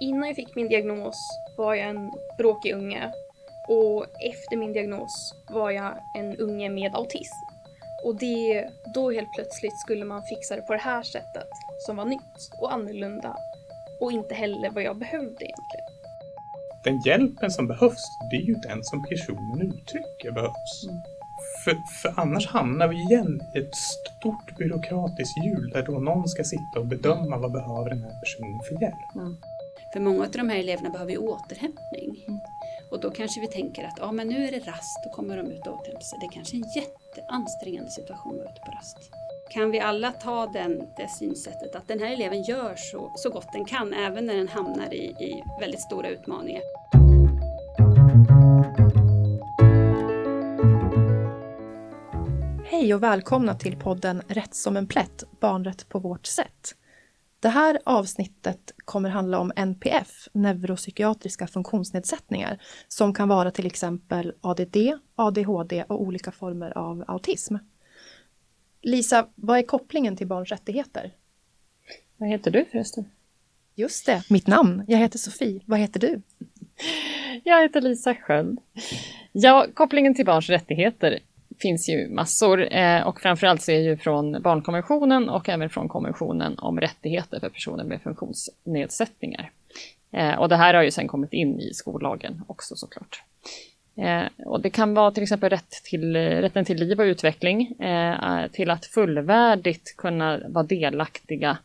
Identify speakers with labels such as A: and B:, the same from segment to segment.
A: innan jag fick min diagnos var jag en bråkig unge och efter min diagnos var jag en unge med autism. Och det, då helt plötsligt skulle man fixa det på det här sättet som var nytt och annorlunda och inte heller vad jag behövde egentligen.
B: Den hjälpen som behövs, det är ju den som personen uttrycker behövs. Mm. För, för annars hamnar vi igen i ett stort byråkratiskt hjul där då någon ska sitta och bedöma vad behöver den här personen för hjälp. Mm.
C: För många av de här eleverna behöver ju återhämtning. Mm. Och då kanske vi tänker att ja, men nu är det rast, då kommer de ut och återhämtar sig. Det är kanske är en jätteansträngande situation att vara ute på rast. Kan vi alla ta den, det synsättet att den här eleven gör så, så gott den kan även när den hamnar i, i väldigt stora utmaningar.
D: Hej och välkomna till podden Rätt som en plätt, barnrätt på vårt sätt. Det här avsnittet kommer handla om NPF, neuropsykiatriska funktionsnedsättningar, som kan vara till exempel ADD, ADHD och olika former av autism. Lisa, vad är kopplingen till barns rättigheter?
E: Vad heter du förresten?
D: Just det, mitt namn. Jag heter Sofie. Vad heter du?
E: Jag heter Lisa Sköld. Ja, kopplingen till barns rättigheter finns ju massor eh, och framförallt så är ju från barnkonventionen och även från konventionen om rättigheter för personer med funktionsnedsättningar. Eh, och det här har ju sedan kommit in i skollagen också såklart. Eh, och det kan vara till exempel rätt till, rätten till liv och utveckling, till att fullvärdigt kunna vara delaktiga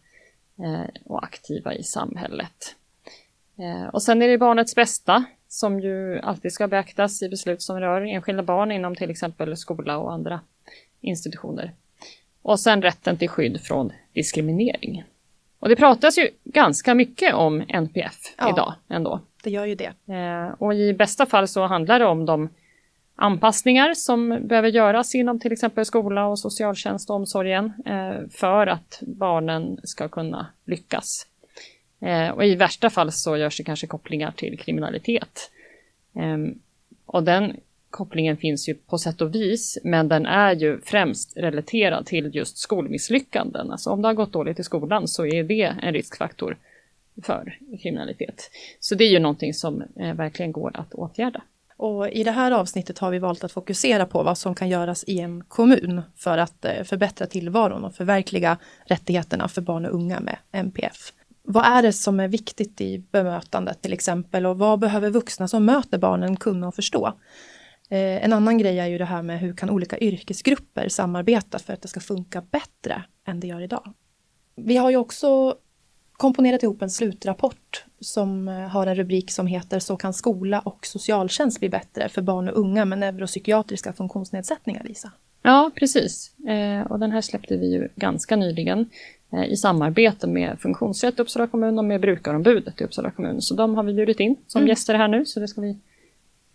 E: och aktiva i samhället. Och sen är det barnets bästa som ju alltid ska beaktas i beslut som rör enskilda barn inom till exempel skola och andra institutioner. Och sen rätten till skydd från diskriminering. Och det pratas ju ganska mycket om NPF ja, idag ändå.
D: Det gör ju det.
E: Eh, och i bästa fall så handlar det om de anpassningar som behöver göras inom till exempel skola och socialtjänst och omsorgen eh, för att barnen ska kunna lyckas. Eh, och i värsta fall så görs det kanske kopplingar till kriminalitet. Eh, och den kopplingen finns ju på sätt och vis, men den är ju främst relaterad till just skolmisslyckanden. Alltså om det har gått dåligt i skolan så är det en riskfaktor för kriminalitet. Så det är ju någonting som eh, verkligen går att åtgärda.
D: Och I det här avsnittet har vi valt att fokusera på vad som kan göras i en kommun för att eh, förbättra tillvaron och förverkliga rättigheterna för barn och unga med MPF. Vad är det som är viktigt i bemötandet till exempel och vad behöver vuxna som möter barnen kunna och förstå? Eh, en annan grej är ju det här med hur kan olika yrkesgrupper samarbeta för att det ska funka bättre än det gör idag. Vi har ju också komponerat ihop en slutrapport som eh, har en rubrik som heter Så kan skola och socialtjänst bli bättre för barn och unga med neuropsykiatriska funktionsnedsättningar, Lisa.
E: Ja, precis. Eh, och den här släppte vi ju ganska nyligen. Eh, i samarbete med Funktionsrätt i Uppsala kommun och med Brukarombudet i Uppsala kommun. Så de har vi bjudit in som mm. gäster här nu, så det ska vi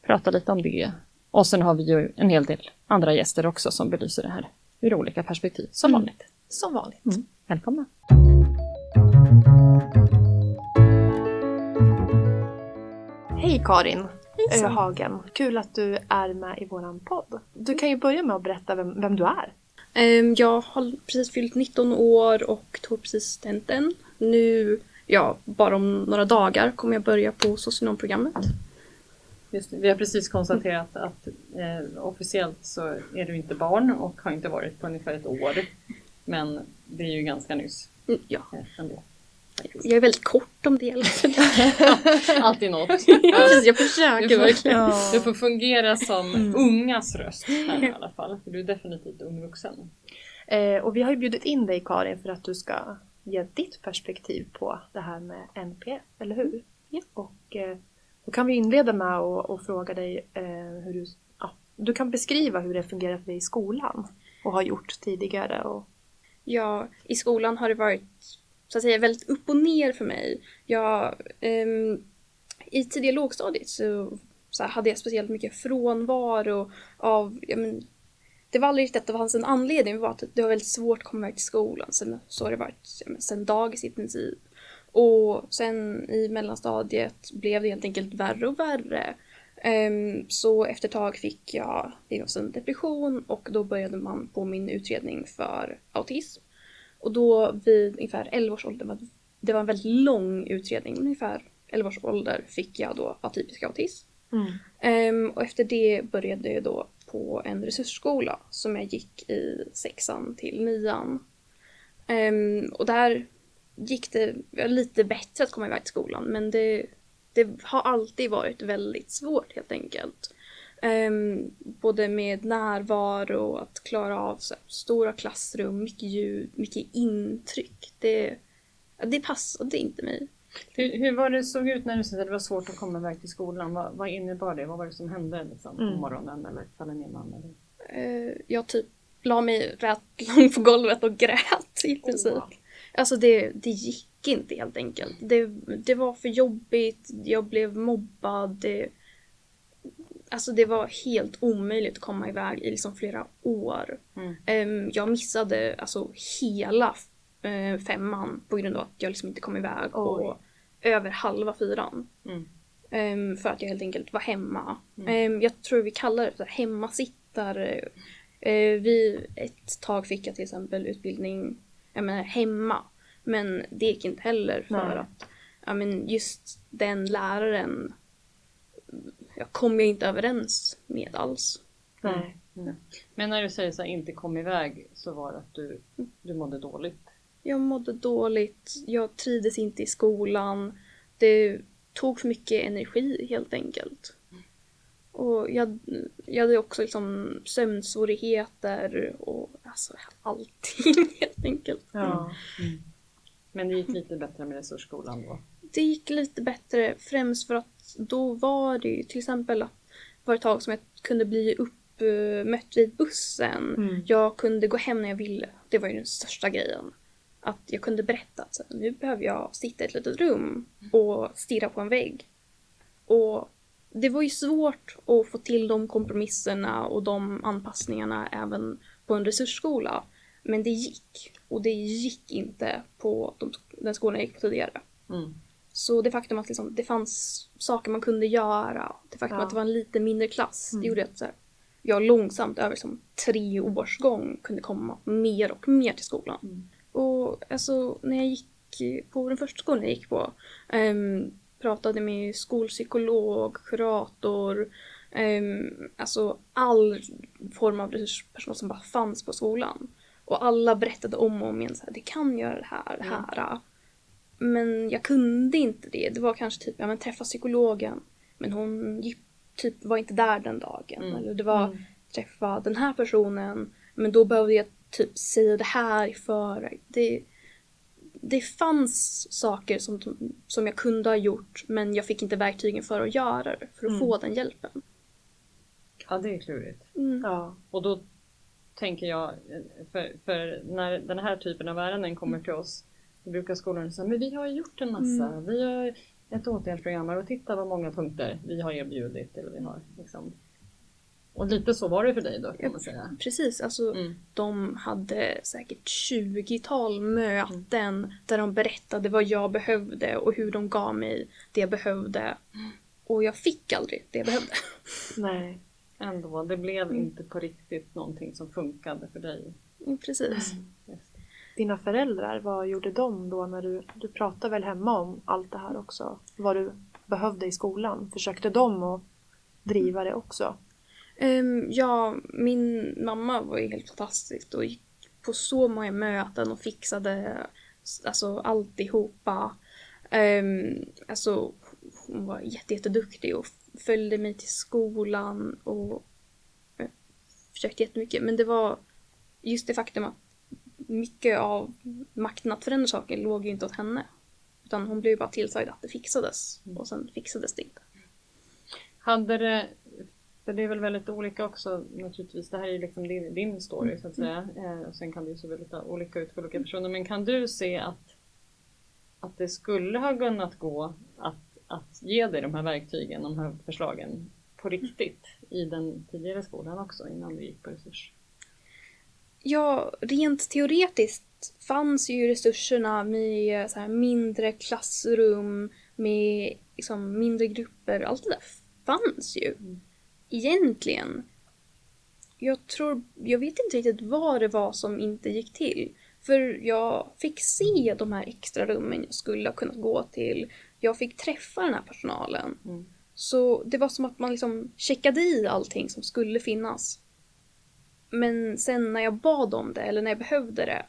E: prata lite om det. Och sen har vi ju en hel del andra gäster också som belyser det här ur olika perspektiv, som mm. vanligt.
D: Som vanligt. Mm.
E: Välkomna!
D: Hej Karin Öhagen! Kul att du är med i våran podd. Du kan ju börja med att berätta vem, vem du är.
A: Ehm, jag har precis fyllt 19 år och tog precis studenten. Nu, ja, bara om några dagar kommer jag börja på socionomprogrammet.
E: Just det. Vi har precis konstaterat att eh, officiellt så är du inte barn och har inte varit på ungefär ett år. Men det är ju ganska nyss.
A: Mm, ja. Ändå. Jag är väldigt kort om det.
E: Alltid något.
A: jag försöker du får, verkligen.
E: Du får fungera som mm. ungas röst här i alla fall. För du är definitivt ung vuxen.
D: Eh, och vi har ju bjudit in dig Karin för att du ska ge ditt perspektiv på det här med NPF, eller hur? Ja. Och eh, då kan vi inleda med att fråga dig eh, hur du, ja, du kan beskriva hur det fungerar för dig i skolan och har gjort tidigare. Och...
A: Ja, i skolan har det varit så att säga väldigt upp och ner för mig. Jag, um, I tidiga lågstadiet så, så hade jag speciellt mycket frånvaro av, ja, men, det var aldrig att det fanns en anledning, det var att det var väldigt svårt att komma iväg till skolan. Sen så har det varit ja, men, sen dagis i princip. Och sen i mellanstadiet blev det helt enkelt värre och värre. Um, så efter ett tag fick jag diagnosen depression och då började man på min utredning för autism. Och då vid ungefär 11 års ålder, det var en väldigt lång utredning, ungefär 11 års ålder fick jag då atypisk autism.
D: Mm.
A: Ehm, och efter det började jag då på en resursskola som jag gick i sexan till nian. Ehm, och där gick det lite bättre att komma iväg till skolan men det, det har alltid varit väldigt svårt helt enkelt. Ehm, både med närvaro och att klara av så här, stora klassrum, mycket ljud, mycket intryck. Det, det passade inte mig.
E: Hur, hur var det såg ut när du sa att det var svårt att komma iväg till skolan? Vad, vad innebar det? Vad var det som hände liksom, på
D: Mm.
E: morgonen eller kvällen innan? Eller?
A: Eh, jag typ la mig rätt långt på golvet och grät i princip.
E: wow.
A: Alltså det, det gick inte helt enkelt. Det, det var för jobbigt, jag blev mobbad. Det, alltså det var helt omöjligt att komma iväg i liksom flera år.
E: Mm.
A: Em, jag missade alltså hela eh, femman på grund av att jag liksom inte kom iväg.
D: Oj.
A: Och över halva fyran.
E: Mm.
A: Em, för att jag helt enkelt var hemma.
E: Mm.
A: Em, jag tror vi kallar det för hemmasittare. Eh, vi, ett tag fick jag till exempel utbildning jag menar, hemma. Men det gick inte heller för
D: Nej.
A: att ja, men just den läraren jag kom jag inte överens med alls.
D: Nej.
E: Men när du säger så här, inte kom iväg så var det att du, du mådde dåligt.
A: Jag mådde dåligt, jag trivdes inte i skolan. Det tog för mycket energi helt enkelt. Och jag, jag hade också liksom sömnsvårigheter och alltså allting helt enkelt.
D: Ja.
E: Men det gick lite bättre med resursskolan då.
A: Det gick lite bättre främst för att då var det ju till exempel att det var ett tag som jag kunde bli uppmött vid bussen.
D: Mm.
A: Jag kunde gå hem när jag ville. Det var ju den största grejen. Att jag kunde berätta att så nu behöver jag sitta i ett litet rum och stirra på en vägg. Och det var ju svårt att få till de kompromisserna och de anpassningarna även på en resursskola. Men det gick. Och det gick inte på de, den skolan jag gick på tidigare.
E: Mm.
A: Så det faktum att liksom, det fanns saker man kunde göra, det faktum
D: Ja.
A: att det var en lite mindre klass,
D: Mm.
A: det gjorde att så här, jag långsamt över som tre års gång kunde komma mer och mer till skolan.
E: Mm.
A: Och alltså när jag gick på den första skolan jag gick på ehm, pratade med skolpsykolog, kurator, ehm, alltså all form av resurspersonal som bara fanns på skolan. Och alla berättade om och om igen så här, det kan göra det här, det här. Men jag kunde inte det. Det var kanske typ, ja men träffa psykologen. Men hon typ var inte där den dagen.
E: Mm.
A: Eller det var
D: Mm.
A: träffa den här personen. Men då behövde jag typ säga det här i förväg. Det, det fanns saker som, som jag kunde ha gjort men jag fick inte verktygen för att göra det. För att
D: Mm.
A: få den hjälpen.
E: Ja, det är klurigt.
A: Mm.
D: Ja.
E: Och då tänker jag, för, för när den här typen av ärenden kommer till oss, brukar skolan säga men vi har gjort en massa, vi har ett åtgärdsprogram och titta vad många punkter vi har erbjudit. Eller vi har, liksom. Och lite så var det för dig då kan man säga.
A: Precis, alltså
E: Mm.
A: de hade säkert 20-tal möten där de berättade vad jag behövde och hur de gav mig det jag behövde. Och jag fick aldrig det jag behövde.
D: Nej.
E: Ändå, det blev inte på riktigt någonting som funkade för dig.
A: Mm, Precis.
E: Det.
D: Dina föräldrar, vad gjorde de då när du, du pratade väl hemma om allt det här också? Vad du behövde i skolan? Försökte de att driva det också?
A: Um, ja, min mamma var ju helt fantastisk och gick på så många möten och fixade alltså, alltihopa. Um, alltså, hon var jätte, jätteduktig och följde mig till skolan och uh, försökte jättemycket. Men det var just det faktum att mycket av makten att förändra saker låg ju inte åt henne. Utan hon blev ju bara tillsagd att det fixades och sen fixades det inte.
E: Hade det, för det är väl väldigt olika också naturligtvis, det här är ju liksom din, din story så att säga. Eh, och sen kan det ju se väldigt olika ut för olika personer. Men kan du se att, att det skulle ha kunnat gå att, att ge dig de här verktygen, de här förslagen på riktigt i den tidigare skolan också innan du gick på resurs?
A: Ja, rent teoretiskt fanns ju resurserna med så här mindre klassrum, med liksom mindre grupper. Allt det där fanns ju. Egentligen. Jag tror, jag vet inte riktigt vad det var som inte gick till. För jag fick se de här extra rummen jag skulle ha kunnat gå till. Jag fick träffa den här personalen.
E: Mm.
A: Så det var som att man liksom checkade i allting som skulle finnas. Men sen när jag bad om det, eller när jag behövde det,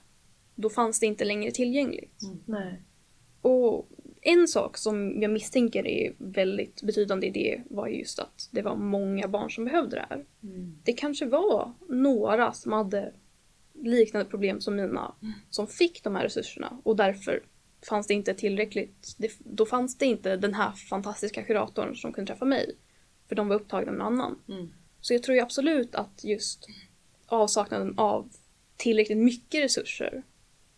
A: då fanns det inte längre tillgängligt.
D: Nej.
A: Och en sak som jag misstänker är väldigt betydande i det var just att det var många barn som behövde det här. Det kanske var några som hade liknande problem som mina som fick de här resurserna och därför fanns det inte tillräckligt, det, då fanns det inte den här fantastiska kuratorn som kunde träffa mig. För de var upptagna med någon annan.
E: Mm.
A: Så jag tror ju absolut att just avsaknaden av tillräckligt mycket resurser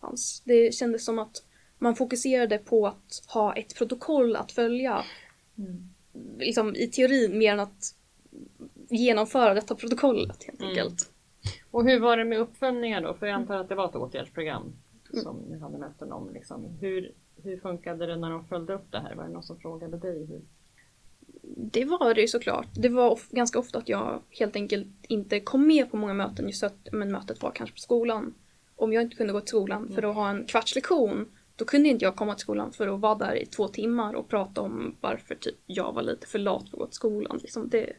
A: fanns. Det kändes som att man fokuserade på att ha ett protokoll att följa. Liksom i teorin mer än att genomföra detta protokollet helt
E: Mm.
A: enkelt.
E: Och hur var det med uppföljningar då? För jag antar att det var ett åtgärdsprogram som ni hade möten om. Liksom. Hur, hur funkade det när de följde upp det här? Var det någon som frågade dig? Hur?
A: Det var det ju såklart. Det var of- ganska ofta att jag helt enkelt inte kom med på många möten just för att men mötet var kanske på skolan. Om jag inte kunde gå till skolan för att ha en kvarts lektion då kunde inte jag komma till skolan för att vara där i två timmar och prata om varför typ jag var lite för lat för att gå till skolan. Liksom det,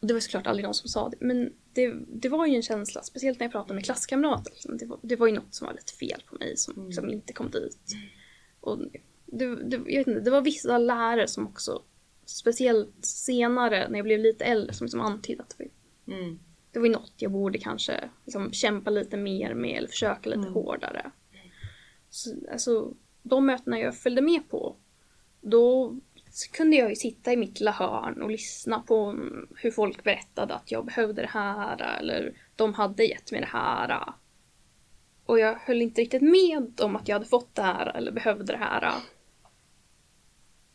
A: och det var såklart aldrig någon som sa det. Men det, det var ju en känsla, speciellt när jag pratade med klasskamrater. Liksom. Det, var, det var ju något som var lite fel på mig som liksom inte kom dit. Och det, det, jag vet inte, det var vissa lärare som också, speciellt senare när jag blev lite äldre, som liksom antydde att det var,
E: Mm.
A: det var ju något jag borde kanske liksom kämpa lite mer med eller försöka lite hårdare. Så, alltså, de mötena jag följde med på, då kunde jag ju sitta i mitt lilla hörn och lyssna på hur folk berättade att jag behövde det här eller de hade gett mig det här. Och jag höll inte riktigt med om att jag hade fått det här eller behövde det här.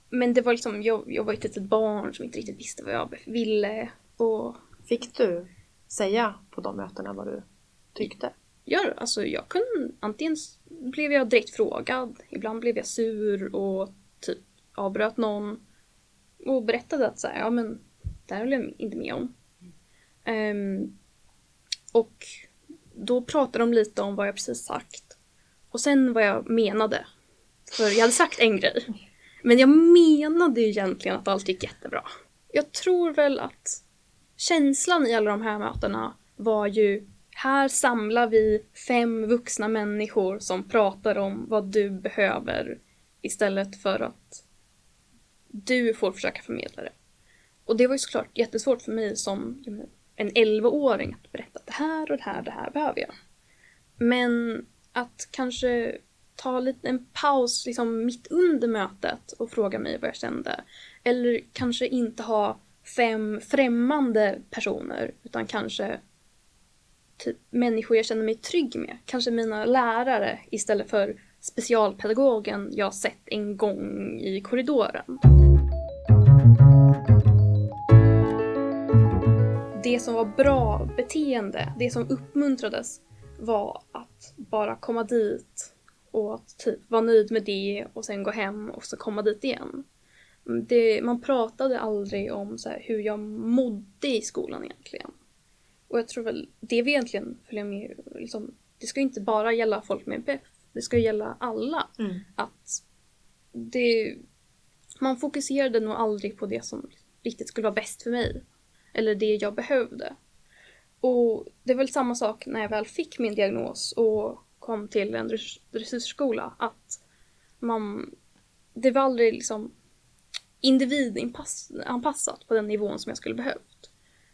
A: Men det var liksom, jag, jag var ju ett litet barn som inte riktigt visste vad jag ville. Och
D: Fick du säga på de mötena vad du tyckte?
A: Ja, alltså jag kunde, antingen blev jag direkt frågad, ibland blev jag sur och typ avbröt någon och berättade att så här, ja men det här höll jag inte med om. Ehm, och då pratade de lite om vad jag precis sagt och sen vad jag menade. För jag hade sagt en grej. Men jag menade ju egentligen att allt gick jättebra. Jag tror väl att känslan i alla de här mötena var ju här samlar vi fem vuxna människor som pratar om vad du behöver istället för att du får försöka förmedla det. Och det var ju såklart jättesvårt för mig som en 11-åring att berätta att det här och det här, det här behöver jag. Men att kanske ta lite en paus liksom mitt under mötet och fråga mig vad jag kände. Eller kanske inte ha fem främmande personer utan kanske typ människor jag känner mig trygg med. Kanske mina lärare istället för specialpedagogen jag sett en gång i korridoren. Det som var bra beteende, det som uppmuntrades var att bara komma dit och att typ vara nöjd med det och sen gå hem och så komma dit igen. Det, man pratade aldrig om så hur jag mådde i skolan egentligen. Och jag tror väl det vi egentligen följer med liksom, det ska ju inte bara gälla folk med BEF, det ska ju gälla alla.
D: Mm.
A: Att det, man fokuserade nog aldrig på det som riktigt skulle vara bäst för mig. Eller det jag behövde. Och det är väl samma sak när jag väl fick min diagnos och kom till en resursskola. Att man, det var aldrig liksom individanpassat på den nivån som jag skulle behövt.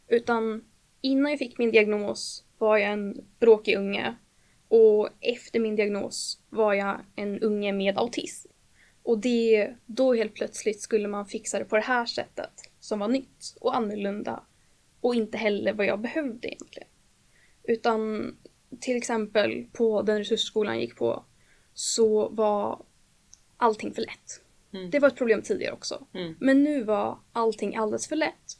A: Utan innan jag fick min diagnos var jag en bråkig unge och efter min diagnos var jag en unge med autism. Och det, då helt plötsligt skulle man fixa det på det här sättet som var nytt och annorlunda och inte heller vad jag behövde egentligen. Utan till exempel på den resursskolan jag gick på så var allting för lätt.
E: Mm.
A: Det var ett problem tidigare också.
E: Mm.
A: Men nu var allting alldeles för lätt.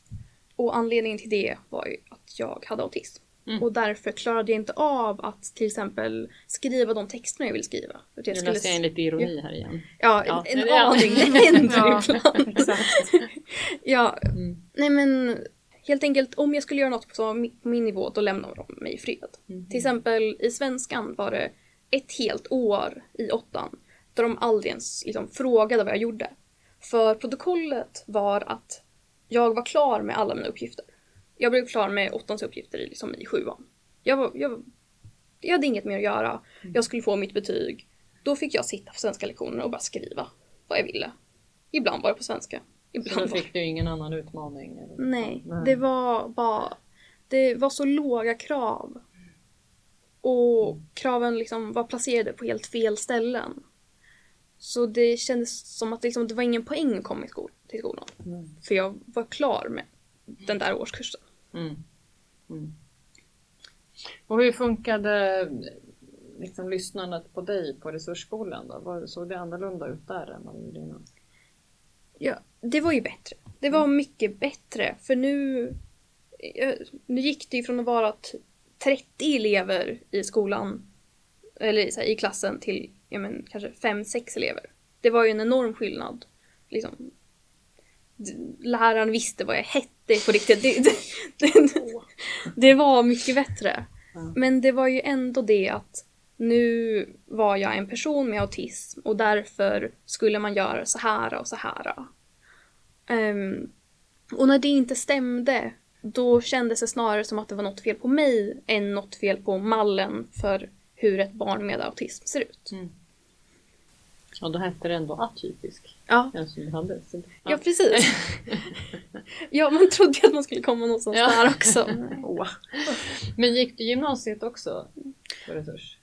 A: Och anledningen till det var ju att jag hade autism.
E: Mm.
A: Och därför klarade jag inte av att till exempel skriva de texterna jag ville skriva. Jag
E: Nu
A: skulle...
E: läser jag in lite ironi här igen.
A: Ja,
E: Ja,
A: en, en
E: ja.
A: aning. Det händer
E: Ja,
A: ibland. Ja,
E: Mm.
A: nej men helt enkelt om jag skulle göra något på min- nivå då lämnar de mig i fred.
E: Mm.
A: Till exempel i svenskan var det ett helt år i åttan där de aldrig ens liksom, frågade vad jag gjorde. För protokollet var att jag var klar med alla mina uppgifter. Jag blev klar med åttans uppgifter i, liksom, i sjuan. Jag, var, jag, jag hade inget mer att göra. Jag skulle få mitt betyg. Då fick jag sitta på svenska lektioner och bara skriva vad jag ville. Ibland var det på svenska.
E: Så
A: Ibland
E: då
A: var
E: fick du ingen annan utmaning? Eller?
A: Nej, det var bara... Det var så låga krav. Och kraven liksom var placerade på helt fel ställen. Så det kändes som att liksom, det var ingen poäng att komma till skolan.
E: Mm.
A: För jag var klar med den där årskursen.
E: Mm. Mm. Och hur funkade liksom, lyssnandet på dig på resursskolan? Då? Såg det annorlunda ut där än vad det gjorde innan?
A: Ja, det var ju bättre. Det var mycket bättre. För nu, nu gick det ju från att vara t- 30 elever i skolan, eller här, i klassen, till ja, men, kanske 5-6 elever. Det var ju en enorm skillnad. Liksom, läraren visste vad jag hette på riktigt. Det, det, det, det var mycket bättre. Men det var ju ändå det att nu var jag en person med autism och därför skulle man göra så här och så här. Ehm, och när det inte stämde, då kändes det snarare som att det var något fel på mig än något fel på mallen för hur ett barn med autism ser ut.
E: Och då hette det ändå atypisk,
A: Ja,
E: hade. Så,
A: ja precis. ja, man trodde ju att man skulle komma någonstans
E: Ja.
A: där också.
E: Åh. Men gick du gymnasiet också på resurs?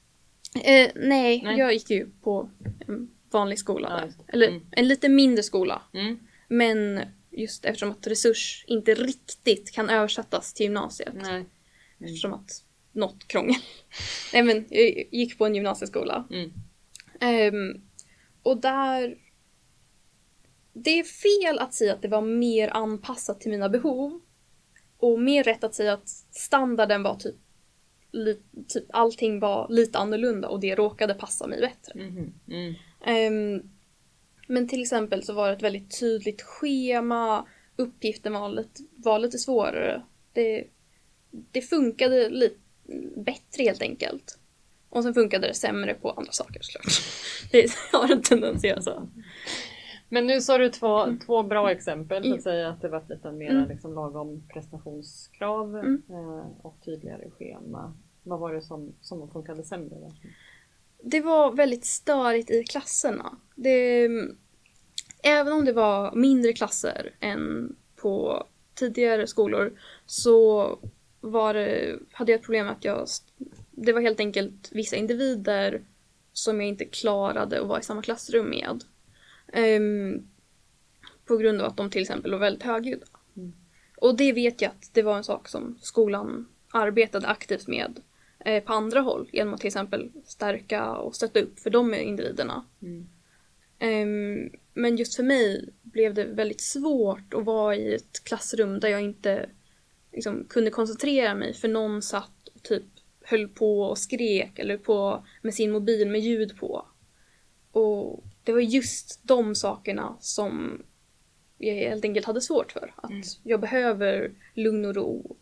A: Eh, nej,
E: Nej.
A: jag gick ju på en vanlig skola
E: Ja.
A: Eller
E: Mm.
A: en lite mindre skola.
E: Mm.
A: Men just eftersom att resurs inte riktigt kan översättas till gymnasiet.
E: Nej.
A: Eftersom att något krångel. Nej men jag gick på en gymnasieskola.
E: Mm.
A: Ehm, och där... Det är fel att säga att det var mer anpassat till mina behov. Och mer rätt att säga att standarden var typ... Typ allting var lite annorlunda och det råkade passa mig bättre.
E: Mhm. Mm.
A: Ehm, men till exempel så var det ett väldigt tydligt schema. Uppgiften var lite, var lite svårare. Det, det funkade lite bättre helt enkelt. Och sen funkade det sämre på andra saker såklart. Det har en tendens att göra så.
E: Men nu sa du två, två bra exempel.
A: Mm.
E: Att säga att det var lite mer
A: Mm.
E: liksom, lagom prestationskrav
A: Mm.
E: eh, och tydligare schema. Vad var det som, som funkade sämre? Där?
A: Det var väldigt störigt i klasserna. Det, även om det var mindre klasser än på tidigare skolor så var det, hade jag ett problem att jag... Det var helt enkelt vissa individer som jag inte klarade att vara i samma klassrum med. Ehm, på grund av att de till exempel var väldigt högljudda.
E: Mm.
A: Och det vet jag att det var en sak som skolan arbetade aktivt med eh, på andra håll genom att till exempel stärka och stötta upp för de individerna.
E: Mm.
A: Ehm, men just för mig blev det väldigt svårt att vara i ett klassrum där jag inte liksom, kunde koncentrera mig för någon satt och typ höll på och skrek eller på med sin mobil med ljud på. Och det var just de sakerna som jag helt enkelt hade svårt för. Att
E: Mm.
A: jag behöver lugn och ro.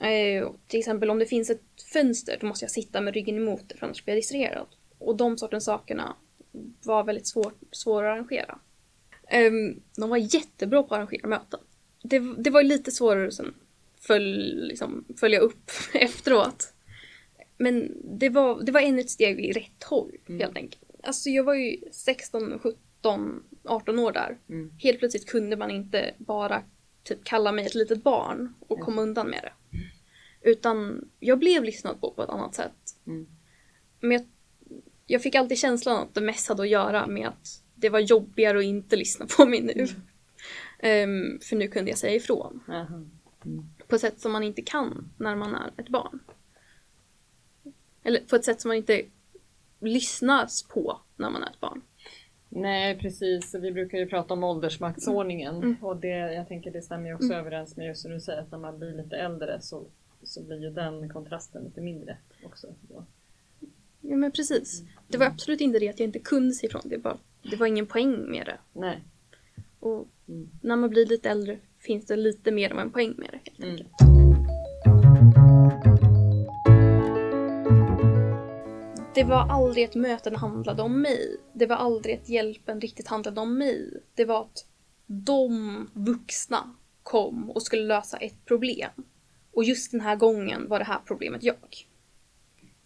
A: Eh, till exempel om det finns ett fönster då måste jag sitta med ryggen emot det för annars blir jag distraherad. Och de sortens sakerna var väldigt svårt, svåra att arrangera. Um, de var jättebra på att arrangera möten. Det, det var lite svårare att sen följ, liksom, följa upp efteråt. Men det var, det var ännu ett steg i rätt håll
E: Mm.
A: helt enkelt. Alltså jag var ju 16, 17, 18 år där.
E: Mm.
A: Helt plötsligt kunde man inte bara typ kalla mig ett litet barn och komma undan med det. Utan jag blev lyssnad på på ett annat sätt.
E: Mm.
A: Men jag, jag fick alltid känslan att det mest hade att göra med att det var jobbigare att inte lyssna på mig nu. Ehm, för nu kunde jag säga ifrån.
E: Aha.
A: På ett sätt som man inte kan när man är ett barn. Eller på ett sätt som man inte lyssnas på när man är ett barn.
E: Nej precis, vi brukar ju prata om åldersmaktsordningen
A: Mm.
E: och det, jag tänker det stämmer ju också överens med just som du säger att när man blir lite äldre så, så blir ju den kontrasten lite mindre också. Då.
A: Ja men precis. Det var absolut inte det att jag inte kunde säga ifrån. Det, bara, det var ingen poäng med det.
E: Nej.
A: Och
E: Mm.
A: när man blir lite äldre finns det lite mer av en poäng med det helt
E: Mm.
A: Det var aldrig ett möten handlade om mig. Det var aldrig att hjälpen riktigt handlade om mig. Det var att de vuxna kom och skulle lösa ett problem. Och just den här gången var det här problemet jag.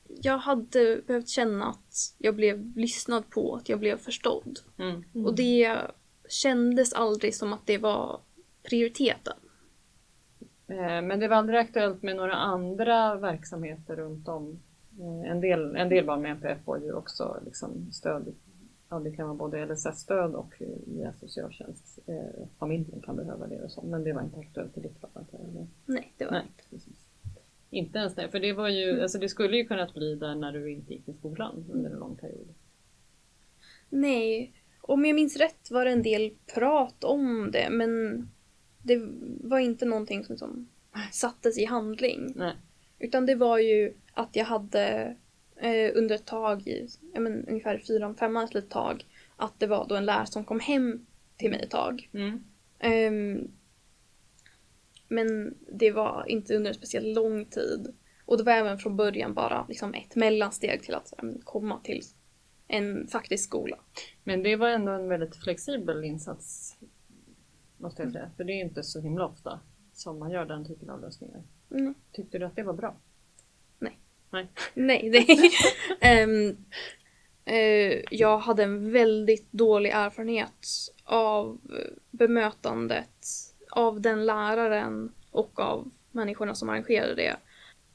A: Jag hade behövt känna att jag blev lyssnad på, att jag blev förstådd.
E: Mm.
A: Och det kändes aldrig som att det var prioriteten.
E: Eh, Men det var aldrig aktuellt med några andra verksamheter runt om. Eh, En del, en del barn med NPF får ju också liksom stöd. Ja, det kan vara både LSS-stöd och eh, via socialtjänst. Eh, Familjen kan behöva det och så. Men det var inte aktuellt i ditt fall.
A: Nej, det var
E: Nej, precis. Inte ens det. För det var ju, alltså det skulle ju kunnat bli där när du inte gick i skolan under en lång period.
A: Nej, om jag minns rätt var det en del prat om det men det var inte någonting som, som sattes i handling.
E: Nej.
A: Utan det var ju att jag hade eh, under ett tag, i, men, ungefär fyra, fem ett litet tag, att det var då en lärare som kom hem till mig ett tag.
E: Mm.
A: Ehm, men det var inte under en speciellt lång tid. Och det var även från början bara liksom ett mellansteg till att men, komma till en faktisk skola.
E: Men det var ändå en väldigt flexibel insats. Måste jag säga. För det är inte så himla ofta som man gör den typen av lösningar.
A: Mm.
E: Tyckte du att det var bra?
A: Nej.
E: Nej.
A: Det Ehm, eh, Jag hade en väldigt dålig erfarenhet av bemötandet av den läraren och av människorna som arrangerade det.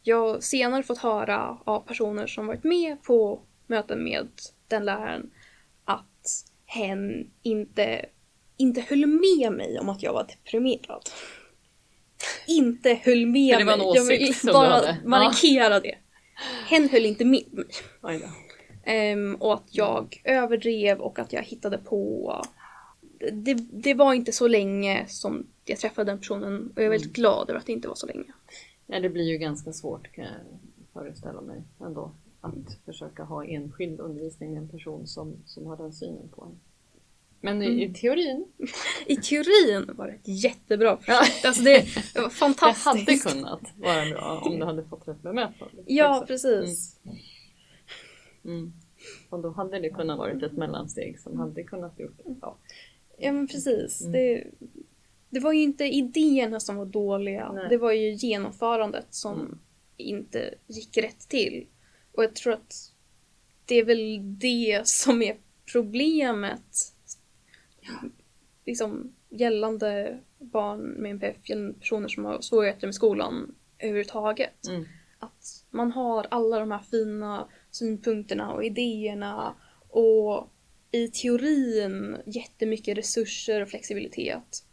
A: Jag har senare fått höra av personer som varit med på möten med den läraren att hen inte, inte höll med mig om att jag var deprimerad. Inte höll med
E: För det var en
A: mig. Jag vill
E: åsikt som du
A: bara
E: hade.
A: markera det. Hen höll inte med mig.
E: Då.
A: Ehm, och att jag överdrev och att jag hittade på. Det, det var inte så länge som jag träffade den personen och jag är väldigt glad över att det inte var så länge.
E: Ja, det blir ju ganska svårt kan jag föreställa mig ändå. Att försöka ha enskild undervisning med en person som, som har den synen på en. Men i, i teorin,
A: I teorin var det ett jättebra projekt. Alltså det var
E: det hade
A: fantastiskt.
E: kunnat vara bra om du hade fått rätt bemötande.
A: Ja, precis.
E: Mm. Och då hade det kunnat varit ett mellansteg som hade kunnat gjort det. Ja.
A: Ja, men precis.
E: Mm.
A: Det, det var ju inte idéerna som var dåliga.
E: Nej.
A: Det var ju genomförandet som
E: Mm.
A: inte gick rätt till. Och jag tror att det är väl det som är problemet. Liksom gällande barn med NPF, gällande personer som har svårigheter med skolan överhuvudtaget.
E: Mm.
A: Att man har alla de här fina synpunkterna och idéerna och i teorin jättemycket resurser och flexibilitet.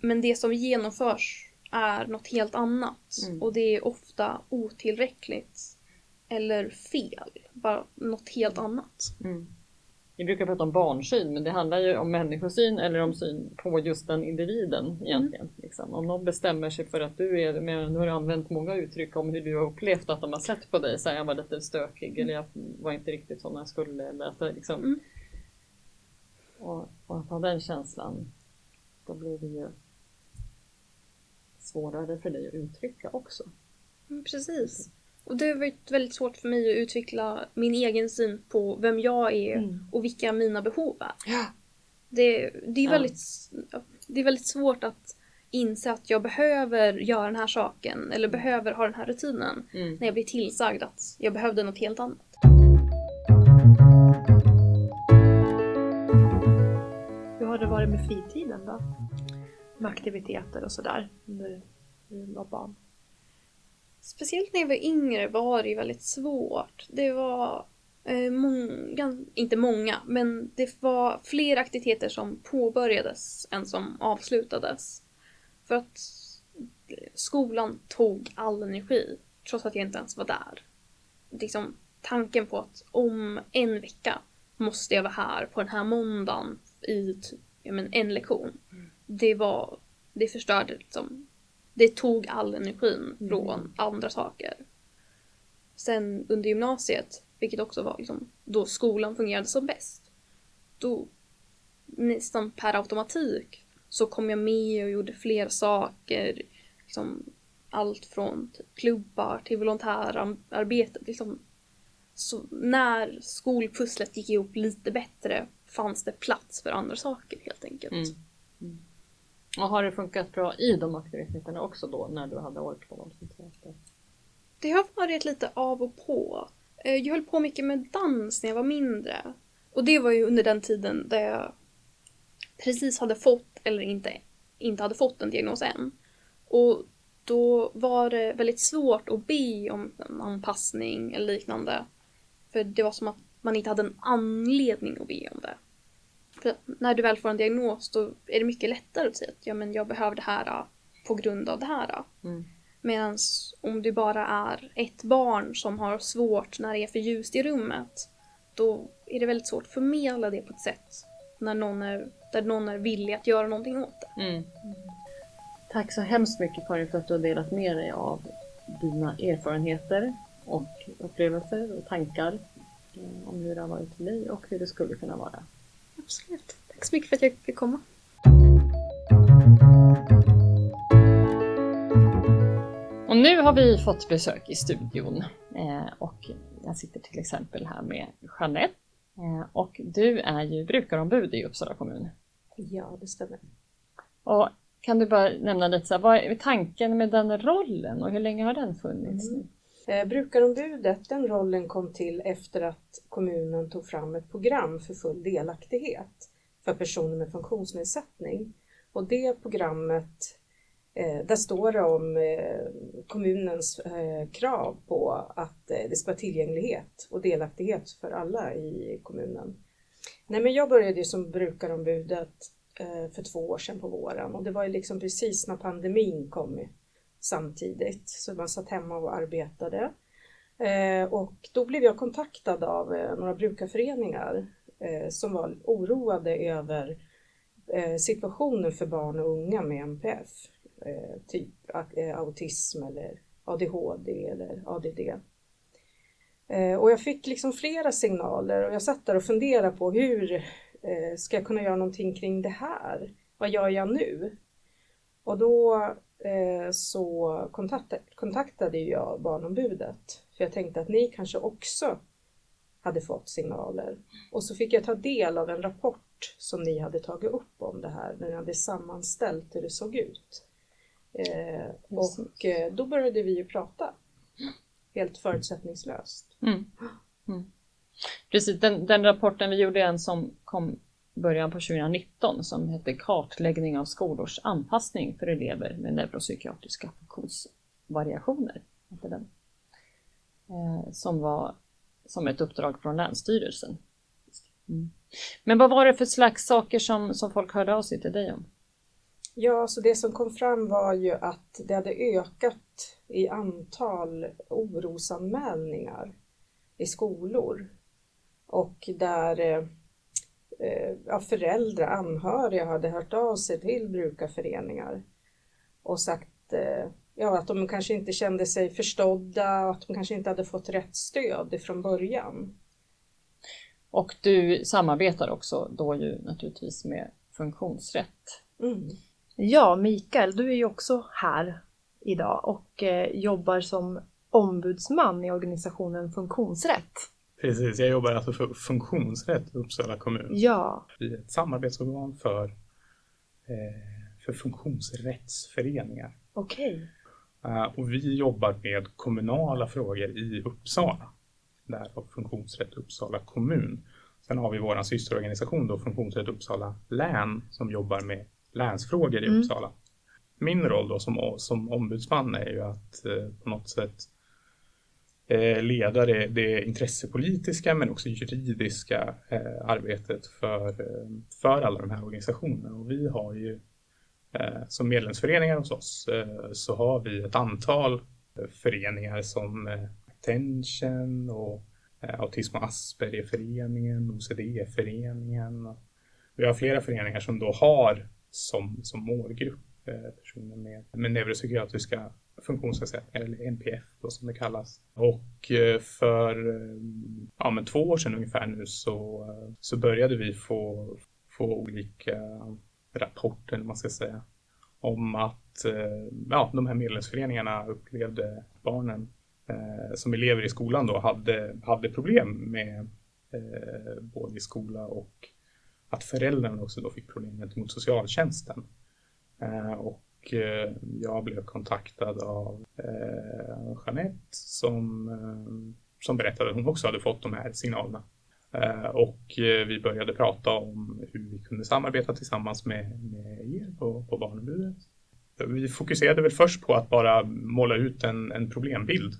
A: Men det som genomförs är något helt annat
E: Mm.
A: och det är ofta otillräckligt eller fel. Bara något helt annat.
E: Mm. Vi brukar prata om barnsyn, men det handlar ju om människosyn eller om syn på just den individen egentligen. Liksom. Om någon bestämmer sig för att du är, men nu har du använt många uttryck om hur du har upplevt att de har sett på dig, så här, jag var lite stökig eller jag var inte riktigt som jag skulle. Eller att liksom,
A: Mm.
E: och, och att ha den känslan, då blir det ju svårare för dig att uttrycka också.
A: Mm, Precis. Och det har varit väldigt svårt för mig att utveckla min egen syn på vem jag är
E: Mm.
A: och vilka mina behov är.
E: Ja.
A: Det, det, är
E: Ja.
A: väldigt, det är väldigt svårt att inse att jag behöver göra den här saken eller behöver ha den här rutinen
E: Mm.
A: när jag blir tillsagd att jag behövde något helt annat.
D: Hur har det varit med fritiden då? Med aktiviteter och sådär när du var barn?
A: Speciellt när jag var yngre var det ju väldigt svårt. Det var eh, många, inte många, men det var fler aktiviteter som påbörjades än som avslutades. För att skolan tog all energi, trots att jag inte ens var där. Liksom, tanken på att om en vecka måste jag vara här på den här måndagen i typ, ja, men en lektion. Det var, det förstörde liksom det tog all energin från andra saker. Sen under gymnasiet, vilket också var liksom, då skolan fungerade som bäst, då nästan per automatik så kom jag med och gjorde fler saker. Liksom, allt från typ klubbar till volontärarbetet. Liksom, så när skolpusslet gick ihop lite bättre fanns det plats för andra saker helt enkelt.
E: Mm. Mm. Och har det funkat bra i de aktiviteterna också då när du hade ork på dem?
A: Det har varit lite av och på. Eh, jag höll på mycket med dans när jag var mindre. Och det var ju under den tiden där jag precis hade fått, eller inte, inte hade fått en diagnos än. Och då var det väldigt svårt att be om en anpassning eller liknande. För det var som att man inte hade en anledning att be om det. När du väl får en diagnos då är det mycket lättare att säga att ja, men jag behöver det här på grund av det här. Mm. Medan om du bara är ett barn som har svårt när det är för ljust i rummet då är det väldigt svårt att förmedla det på ett sätt när någon är, där någon är villig att göra någonting åt det. Mm.
E: Tack så hemskt mycket Karin för att du har delat med dig av dina erfarenheter och upplevelser och tankar eh, om hur det har varit för dig och hur det skulle kunna vara.
A: Absolut. Tack så mycket för att jag fick komma.
E: Och nu har vi fått besök i studion eh, och jag sitter till exempel här med Jeanette eh, och du är ju brukarombud i Uppsala kommun.
F: Ja, det stämmer.
E: Och kan du bara nämna lite, så här, vad är tanken med den rollen och hur länge har den funnits? Mm.
F: Eh, brukarombudet, den rollen kom till efter att kommunen tog fram ett program för full delaktighet för personer med funktionsnedsättning. Och det programmet, eh, där står det om eh, kommunens eh, krav på att eh, det ska vara tillgänglighet och delaktighet för alla i kommunen. Nej, men jag började ju som brukarombudet eh, för två år sedan på våren och det var ju liksom precis när pandemin kom samtidigt så man satt hemma och arbetade. Eh, och då blev jag kontaktad av eh, några brukarföreningar eh, som var oroade över situationen för barn och unga med MPF, typ autism eller ADHD eller ADD. Och jag fick liksom flera signaler och jag satt där och funderade på hur ska jag kunna göra någonting kring det här? Vad gör jag nu? Och då så kontaktade, kontaktade jag Barnombudet för jag tänkte att ni kanske också hade fått signaler. Och så fick jag ta del av en rapport som ni hade tagit upp om det här när ni hade sammanställt hur det såg ut. Eh, och eh, då började vi ju prata. Helt förutsättningslöst. Mm.
E: Mm. Precis, den, den, rapporten, vi gjorde en som kom början på 2019 som hette Kartläggning av skolors anpassning för elever med neuropsykiatriska funktionsvariationer. Hette den. Eh, som var som ett uppdrag från Länsstyrelsen. Mm. Men vad var det för slags saker som, som folk hörde av sig till dig om?
F: Ja, så det som kom fram var ju att det hade ökat i antal orosanmälningar i skolor och där eh, ja, föräldrar, anhöriga hade hört av sig till brukarföreningar och sagt eh, ja, att de kanske inte kände sig förstådda och att de kanske inte hade fått rätt stöd från början.
E: Och du samarbetar också då ju naturligtvis med Funktionsrätt. Mm.
D: Ja, Mikael, du är ju också här idag och eh, jobbar som ombudsman i organisationen Funktionsrätt.
B: Precis, jag jobbar alltså för funktionsrätt i Uppsala kommun.
D: Ja.
B: Vi är ett samarbetsorgan för, eh, för funktionsrättsföreningar.
D: Okej.
B: Okay. Uh, och vi jobbar med kommunala frågor i Uppsala. Därav Funktionsrätt Uppsala kommun. Sen har vi vår systerorganisation då, Funktionsrätt Uppsala län, som jobbar med länsfrågor i mm. Uppsala. Min roll då som, som ombudsman är ju att eh, på något sätt Eh, Eh, leda det, det intressepolitiska men också juridiska eh, arbetet för, eh, för alla de här organisationerna. Och vi har ju eh, som medlemsföreningar hos oss så har vi ett antal föreningar som Attention och Autism och Aspergerföreningen, OCD-föreningen. Vi har flera föreningar som då har som, som målgrupp personer med, med neuropsykiatriska funktionsnedsättningar, eller NPF då, som det kallas. Och eh, för eh, ja, men två år sedan ungefär nu så, eh, så började vi få, få olika rapporter, man ska säga, om att ja, de här medlemsföreningarna upplevde barnen eh, som elever i skolan då hade, hade problem med eh, både i skola och att föräldrarna också då fick problem gentemot socialtjänsten. Eh, och och eh, jag blev kontaktad av eh, Jeanette som, eh, som berättade att hon också hade fått de här signalerna. Eh, och vi började prata om hur vi kunde samarbeta tillsammans med, med er på, på barnombudet. Vi fokuserade väl först på att bara måla ut en, en problembild.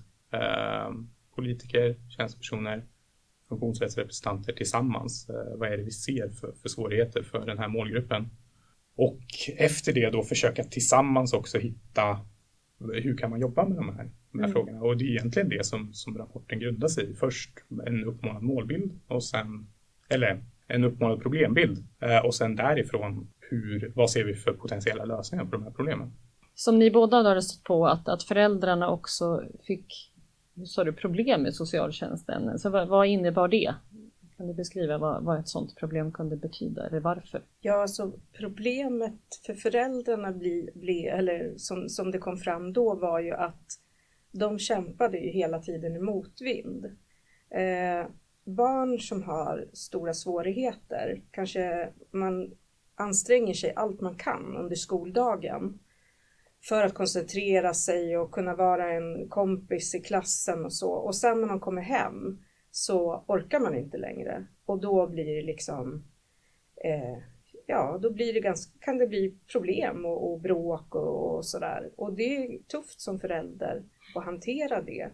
B: Politiker, tjänstepersoner, funktionsrättsrepresentanter tillsammans. Vad är det vi ser för, för svårigheter för den här målgruppen? Och efter det då försöka tillsammans också hitta hur kan man jobba med de här, de här
F: Mm.
B: frågorna? Och det är egentligen det som, som rapporten grundar sig i. Först en uppmålad målbild och sen, eller en uppmålad problembild eh, och sen därifrån hur, vad ser vi för potentiella lösningar på de här problemen?
E: Som ni båda hade stött på att, att föräldrarna också fick hur sa du, problem med socialtjänsten. Så vad, vad innebar det? Kan du beskriva vad, vad ett sådant problem kunde betyda eller varför?
F: Ja, alltså problemet för föräldrarna bli, bli, eller som, som det kom fram då var ju att de kämpade ju hela tiden i motvind. Eh, barn som har stora svårigheter, kanske man anstränger sig allt man kan under skoldagen för att koncentrera sig och kunna vara en kompis i klassen och så. Och sen när man kommer hem så orkar man inte längre och då blir det liksom eh, ja, då blir det ganska, kan det bli problem och, och bråk och, och sådär. Och det är tufft som förälder att hantera det.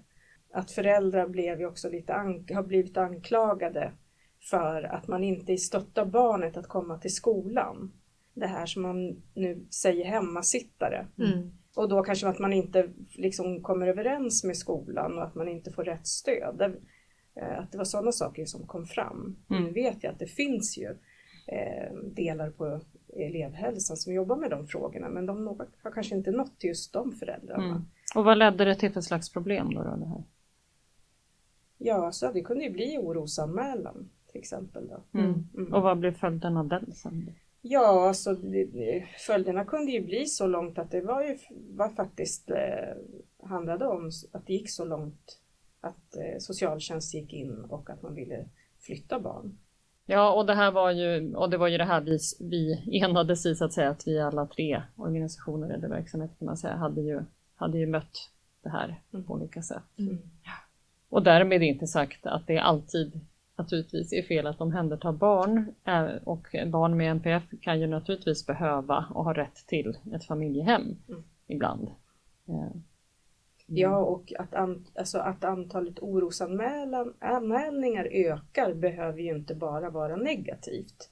F: Att föräldrar blev ju också lite an, har blivit anklagade för att man inte stöttar barnet att komma till skolan. Det här som man nu säger hemmasittare.
D: Mm.
F: Och då kanske att man inte liksom kommer överens med skolan och att man inte får rätt stöd. Eh, att det var sådana saker som kom fram.
E: Mm.
F: Nu vet jag att det finns ju eh, delar på elevhälsan som jobbar med de frågorna men de har kanske inte nått just de föräldrarna.
E: Mm. Och vad ledde det till för slags problem då? då det här?
F: Ja, så det kunde ju bli orosanmälan till exempel. Då.
E: Mm.
F: Mm.
E: Och vad blev följden av den sen?
F: Ja, alltså det, följderna kunde ju bli så långt att det var ju var faktiskt eh, handlade om att det gick så långt att eh, socialtjänst gick in och att man ville flytta barn.
E: Ja, och det här var ju, och det var ju det här vi, vi enades i så att säga, att vi alla tre organisationer eller verksamheter kan man säga, hade ju, hade ju mött det här
F: Mm.
E: på olika sätt.
F: Mm.
E: Och därmed inte sagt att det alltid naturligtvis är fel att omhänderta barn eh, och barn med NPF kan ju naturligtvis behöva och ha rätt till ett familjehem
F: Mm.
E: ibland. Eh,
F: Ja, och att, an, alltså att antalet orosanmälningar ökar behöver ju inte bara vara negativt.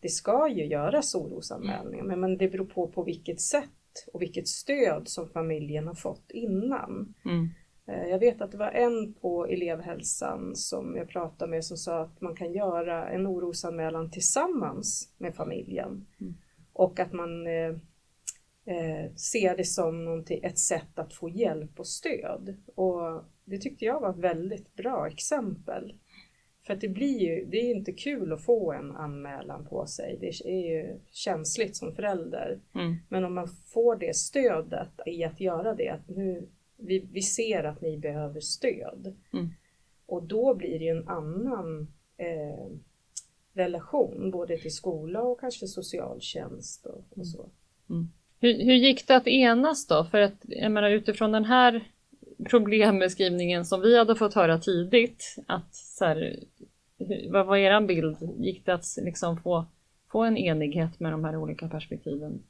F: Det ska ju göras orosanmälningar, men, men det beror på på vilket sätt och vilket stöd som familjen har fått innan.
E: Mm.
F: Eh, Jag vet att det var en på elevhälsan som jag pratade med som sa att man kan göra en orosanmälan tillsammans med familjen.
E: Mm.
F: Och att man eh, ser det som ett sätt att få hjälp och stöd. Och det tyckte jag var ett väldigt bra exempel. För att det blir ju, det är inte kul att få en anmälan på sig. Det är ju känsligt som förälder.
E: Mm.
F: Men om man får det stödet i att göra det, att nu, vi, vi ser att ni behöver stöd.
E: Mm.
F: Och då blir det ju en annan eh, relation, både till skola och kanske socialtjänst och, och så.
E: Hur, hur gick det att enas då? För att jag menar utifrån den här problembeskrivningen som vi hade fått höra tidigt, att så här, vad var er bild? Gick det att liksom få, få en enighet med de här olika perspektiven?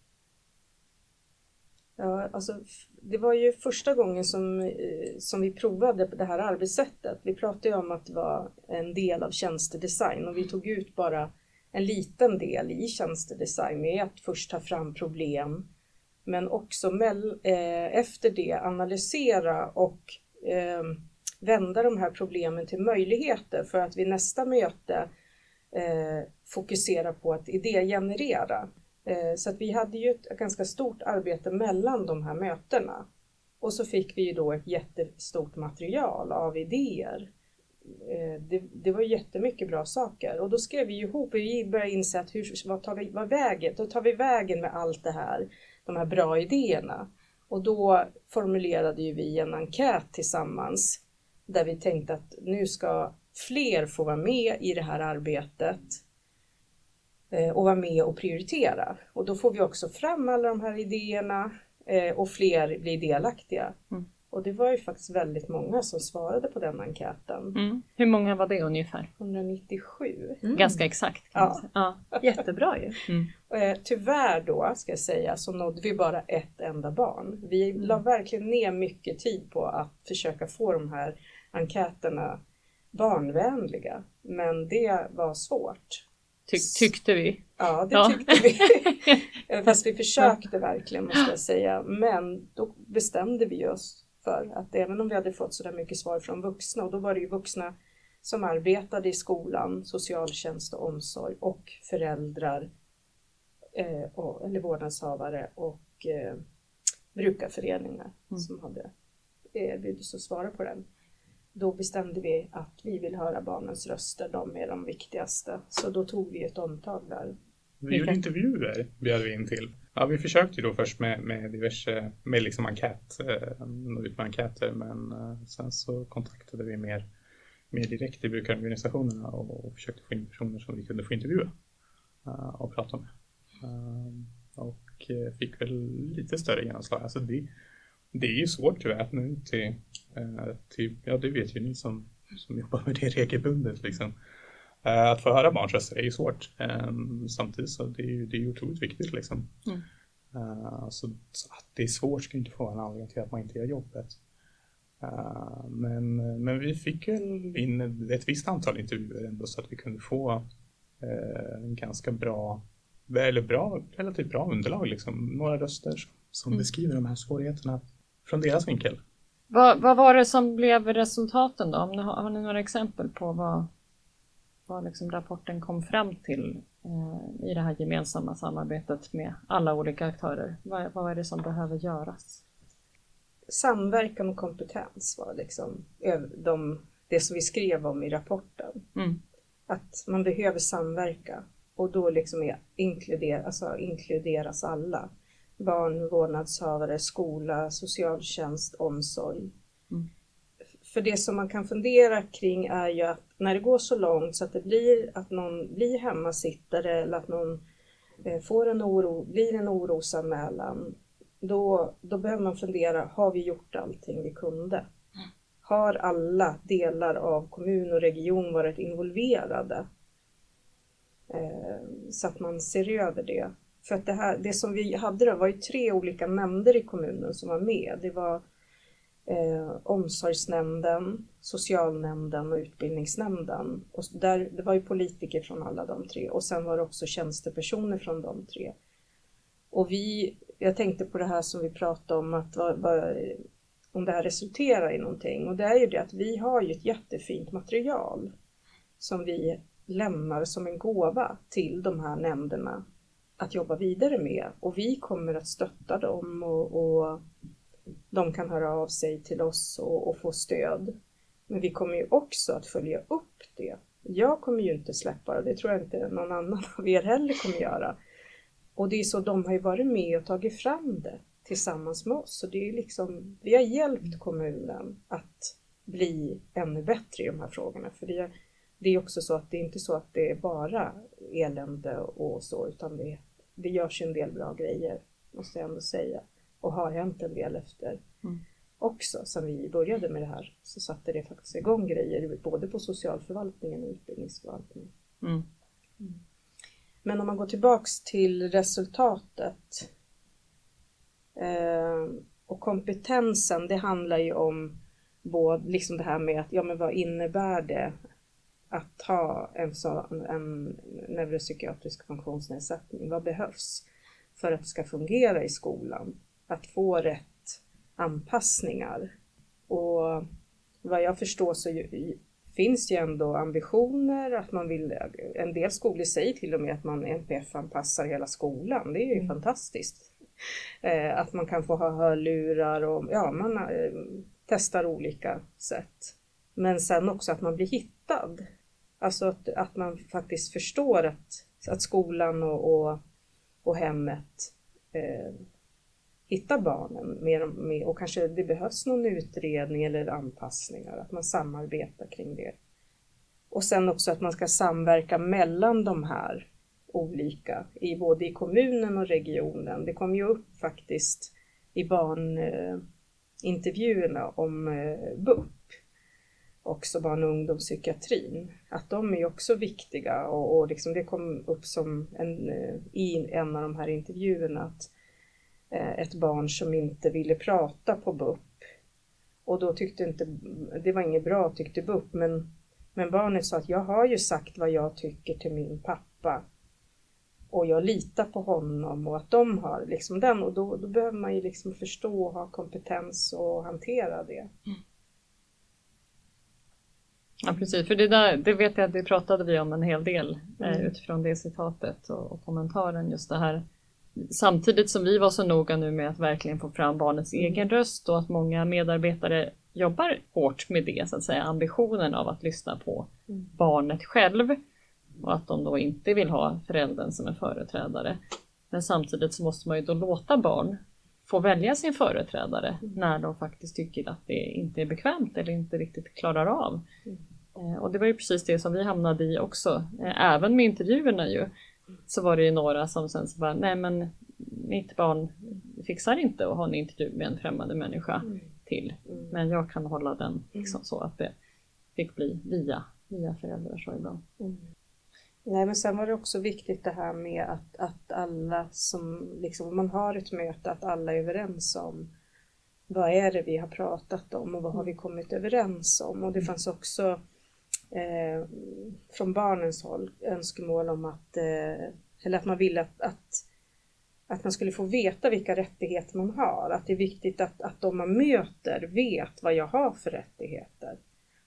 F: Ja, alltså, det var ju första gången som, eh, som vi provade det här arbetssättet. Vi pratade ju om att det var en del av tjänstedesign och vi tog ut bara en liten del i tjänstedesign med att först ta fram problem men också mell- eh, efter det analysera och eh, vända de här problemen till möjligheter för att vid nästa möte eh, fokusera på att idégenerera. Eh, Så att vi hade ju ett ganska stort arbete mellan de här mötena. Och så fick vi ju då ett jättestort material av idéer. Eh, det, det var jättemycket bra saker och då skrev vi ihop, vi började inse att hur, vad tar vi vad vägen, då tar vi vägen med allt det här, de här bra idéerna. Och då formulerade ju vi en enkät tillsammans där vi tänkte att nu ska fler få vara med i det här arbetet eh, och vara med och prioritera. Och då får vi också fram alla de här idéerna eh, och fler blir delaktiga.
E: Mm.
F: Och det var ju faktiskt väldigt många som svarade på den enkäten.
E: Mm. Hur många var det ungefär?
F: 197.
E: Ganska exakt. Kan
F: Ja.
E: ja.
D: Jättebra ju.
F: Eh, tyvärr då, ska jag säga, så nådde vi bara ett enda barn. Vi la verkligen ner mycket tid på att försöka få de här enkäterna barnvänliga. Men det var svårt.
E: Tyck, tyckte vi.
F: Ja, det
E: Ja.
F: tyckte vi. Fast vi försökte verkligen, måste jag säga. Men då bestämde vi oss för att även om vi hade fått så där mycket svar från vuxna, och då var det ju vuxna som arbetade i skolan, socialtjänst och omsorg och föräldrar eh, och, eller vårdnadshavare och eh, brukarföreningar som hade erbjudit sig att svara på den. Då bestämde vi att vi vill höra barnens röster, de är de viktigaste. Så då tog vi ett omtag där.
B: Vi gjorde intervjuer, bjöd vi in till. Ja, vi försökte ju då först med, med diverse, med liksom enkät, eh, nå ut med enkäter, men eh, sen så kontaktade vi mer, mer direkt i brukarorganisationerna och, och försökte få in personer som vi kunde få intervjua eh, och prata med. Eh, och eh, fick väl lite större genomslag. Alltså det, det är ju svårt tyvärr att nå ut till, eh, till, ja det vet ju ni som, som jobbar med det regelbundet liksom. Eh, Att få höra barns röster är ju svårt. Eh, Samtidigt så det är ju det är ju otroligt viktigt liksom.
E: Mm.
B: Eh, Så, så att det är svårt ska inte få vara en anledning till att man inte gör jobbet. Eh, Men, men vi fick väl in ett visst antal intervjuer ändå så att vi kunde få en ganska bra, eller bra, relativt bra underlag liksom. Några röster som,
E: Mm.
B: beskriver de här svårigheterna från deras vinkel.
E: Vad, vad var det som blev resultaten då? Har ni några exempel på vad, vad liksom rapporten kom fram till eh, i det här gemensamma samarbetet med alla olika aktörer? Vad, vad är det som behöver göras?
F: Samverkan och kompetens var liksom de, det som vi skrev om i rapporten.
E: Mm.
F: Att man behöver samverka och då liksom är inkludera, alltså inkluderas alla. Barn, vårdnadshavare, skola, socialtjänst, omsorg.
E: Mm.
F: För det som man kan fundera kring är ju att när det går så långt så att det blir att någon blir hemmasittare eller att någon eh, får en oro, blir en orosanmälan, då, då behöver man fundera, har vi gjort allting vi kunde? Har alla delar av kommun och region varit involverade? Eh, så att man ser över det. För att det, här, det som vi hade då var ju tre olika nämnder i kommunen som var med. Det var eh, omsorgsnämnden, socialnämnden och utbildningsnämnden. Och där, det var ju politiker från alla de tre och sen var det också tjänstepersoner från de tre. Och vi, jag tänkte på det här som vi pratade om, att vad, vad, om det här resulterar i någonting. Och det är ju det att vi har ju ett jättefint material som vi lämnar som en gåva till de här nämnderna att jobba vidare med. Och vi kommer att stötta dem och, och de kan höra av sig till oss och, och få stöd. Men vi kommer ju också att följa upp det. Jag kommer ju inte släppa det, det tror jag inte någon annan av er heller kommer göra. Och det är så, de har ju varit med och tagit fram det tillsammans med oss. Så det är liksom, vi har hjälpt kommunen att bli ännu bättre i de här frågorna. För det är, det är också så att det är inte så att det är bara elände och så, utan det, det görs ju en del bra grejer, måste jag ändå säga. Och har hänt en del efter
E: Mm.
F: också. Sen vi började med det här så satte det faktiskt igång grejer både på socialförvaltningen och utbildningsförvaltningen.
E: Mm.
F: Men om man går tillbaks till resultatet eh, och kompetensen, det handlar ju om både liksom det här med att, ja men vad innebär det att ha en, sån, en neuropsykiatrisk funktionsnedsättning? Vad behövs för att det ska fungera i skolan? Att få rätt anpassningar. Och vad jag förstår så ju, finns det ju ändå ambitioner att man vill, en del skolor säger till och med att man NPF-anpassar hela skolan. Det är ju fantastiskt. Eh, att man kan få ha hörlurar och ja, man eh, testar olika sätt. Men sen också att man blir hittad. Alltså att, att man faktiskt förstår att, att skolan och, och, och hemmet eh, hitta barnen med, och, och kanske det behövs någon utredning eller anpassningar, att man samarbetar kring det. Och sen också att man ska samverka mellan de här olika, i både i kommunen och regionen. Det kom ju upp faktiskt i barnintervjuerna om eh, BUP, också barn och ungdomspsykiatrin, att de är också viktiga och, och liksom det kom upp som en, eh, i en av de här intervjuerna att ett barn som inte ville prata på BUP och då tyckte inte, det var inget bra tyckte BUP, men, men barnet sa att jag har ju sagt vad jag tycker till min pappa och jag litar på honom och att de har liksom den och då, då behöver man ju liksom förstå och ha kompetens och hantera det. Mm.
E: Ja precis, för det, där, det vet jag att det pratade vi om en hel del eh, mm. utifrån det citatet och, och, kommentaren just det här. Samtidigt som vi var så noga nu med att verkligen få fram barnets mm. egen röst och att många medarbetare jobbar hårt med det, så att säga, ambitionen av att lyssna på mm. barnet själv och att de då inte vill ha föräldern som en företrädare. Men samtidigt så måste man ju då låta barn få välja sin företrädare mm. när de faktiskt tycker att det inte är bekvämt eller inte riktigt klarar av. Mm. Eh, och det var ju precis det som vi hamnade i också, eh, även med intervjuerna ju. Så var det ju några som sen så bara, nej men mitt barn fixar inte att ha en intervju med en främmande människa mm. till. Mm. Men jag kan hålla den liksom så att det fick bli via, via föräldrar så ibland. Mm.
F: Nej men sen var det också viktigt det här med att, att alla som, liksom, om man har ett möte, att alla är överens om vad är det vi har pratat om och vad har vi kommit överens om? Och det fanns också eh, från barnens håll önskemål om att, eh, eller att man ville att, att, att, man skulle få veta vilka rättigheter man har. Att det är viktigt att, att de man möter vet vad jag har för rättigheter.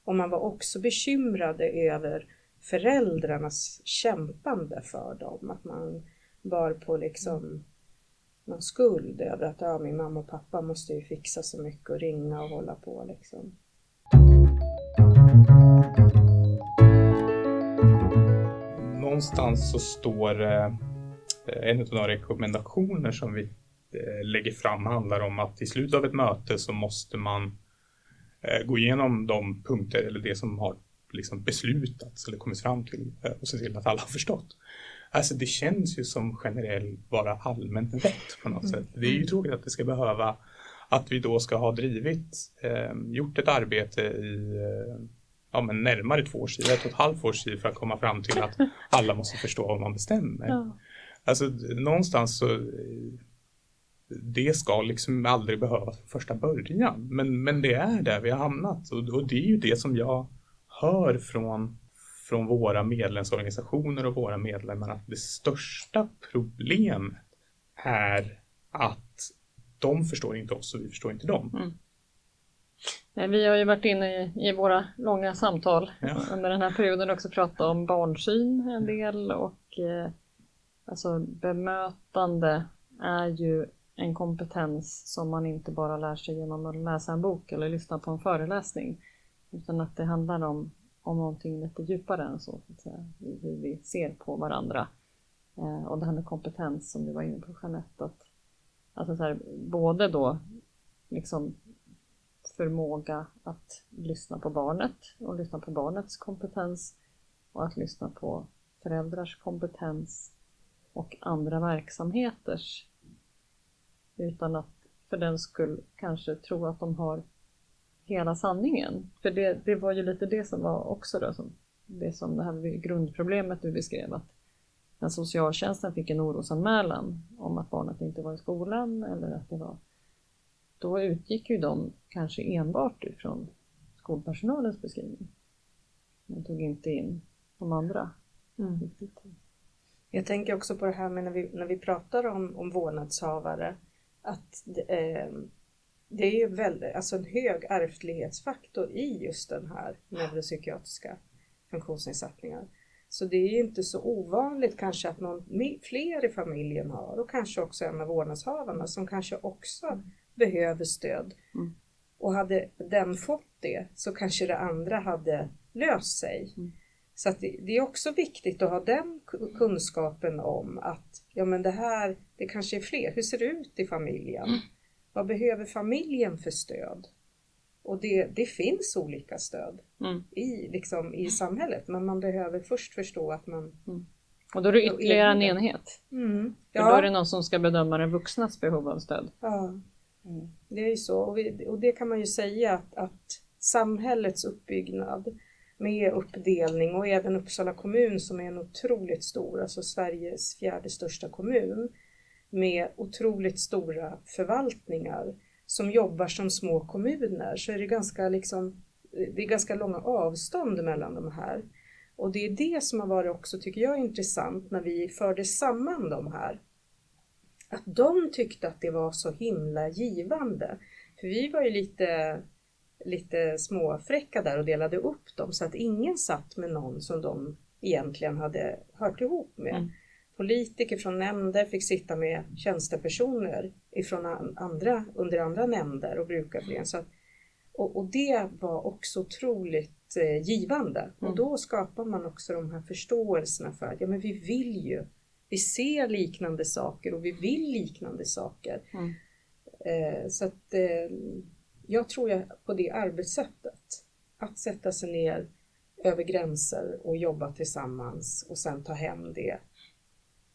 F: Och man var också bekymrade över föräldrarnas kämpande för dem. Att man bar på liksom någon skuld över att ja, min mamma och pappa måste ju fixa så mycket och ringa och hålla på liksom.
B: Någonstans så står eh, en av de rekommendationer som vi eh, lägger fram handlar om att i slutet av ett möte så måste man eh, gå igenom de punkter eller det som har liksom beslutats eller kommit fram till och se till att alla har förstått. Alltså det känns ju som generell, bara allmänt rätt på något sätt. Det är ju tråkigt att det ska behöva att vi då ska ha drivit, eh, gjort ett arbete i eh, ja, men närmare två års tid, ett och ett halvt års tid för att komma fram till att alla måste förstå vad man bestämmer. Ja. Alltså någonstans så det ska liksom aldrig behövas från första början. Men, men det är där vi har hamnat och, och det är ju det som jag hör från, från våra medlemsorganisationer och våra medlemmar att det största problemet är att de förstår inte oss och vi förstår inte dem.
E: Mm. Vi har ju varit inne i, i våra långa samtal ja. under den här perioden också pratat om barnsyn en del och eh, alltså bemötande är ju en kompetens som man inte bara lär sig genom att läsa en bok eller lyssna på en föreläsning. Utan att det handlar om, om någonting lite djupare än så, så hur vi ser på varandra. Eh, och det här med kompetens som du var inne på Jeanette, att alltså så här, både då liksom förmåga att lyssna på barnet och lyssna på barnets kompetens och att lyssna på föräldrars kompetens och andra verksamheters utan att för den skull kanske tro att de har hela sanningen. För det, det var ju lite det som var också då, som, det som det här grundproblemet du beskrev, att när socialtjänsten fick en orosanmälan om att barnet inte var i skolan eller att det var då utgick ju de kanske enbart ifrån skolpersonalens beskrivning. Man tog inte in de andra. Mm.
F: Jag tänker också på det här med när vi, när vi pratar om, om vårdnadshavare, att eh, det är ju väldigt, alltså en hög ärftlighetsfaktor i just den här neuropsykiatriska funktionsnedsättningar. Så det är ju inte så ovanligt kanske att någon fler i familjen har och kanske också en av vårdnadshavarna som kanske också mm. Behöver stöd. Mm. Och hade den fått det så kanske det andra hade löst sig. Mm. Så att det, det är också viktigt att ha den ku- kunskapen om att ja men det här, det kanske är fler. Hur ser det ut i familjen? Vad behöver familjen för stöd? Och det, det finns olika stöd
E: Mm.
F: i, liksom, i samhället men man behöver först förstå att man...
E: Och då är det ytterligare en enhet.
F: Mm.
E: För då är det någon som ska bedöma den vuxnas behov av stöd.
F: Ja, Mm. det är ju så. Och, vi, och det kan man ju säga att, att samhällets uppbyggnad med uppdelning och även Uppsala kommun som är en otroligt stor, alltså Sveriges fjärde största kommun med otroligt stora förvaltningar som jobbar som små kommuner så är det ganska liksom det är ganska långa avstånd mellan de här. Och det är det som har varit också, tycker jag, intressant när vi förde samman de här att de tyckte att det var så himla givande. För vi var ju lite, lite småfräcka där och delade upp dem så att ingen satt med någon som de egentligen hade hört ihop med.
E: Mm.
F: Politiker från nämnder fick sitta med tjänstepersoner ifrån an- andra, under andra nämnder och brukarföreningar. Så att, och, och det var också otroligt eh, givande. Och då skapar man också de här förståelserna för att ja, men vi vill ju vi ser liknande saker och vi vill liknande saker.
E: Mm.
F: Eh, så att eh, jag tror jag på det arbetssättet. Att sätta sig ner över gränser och jobba tillsammans och sen ta hem det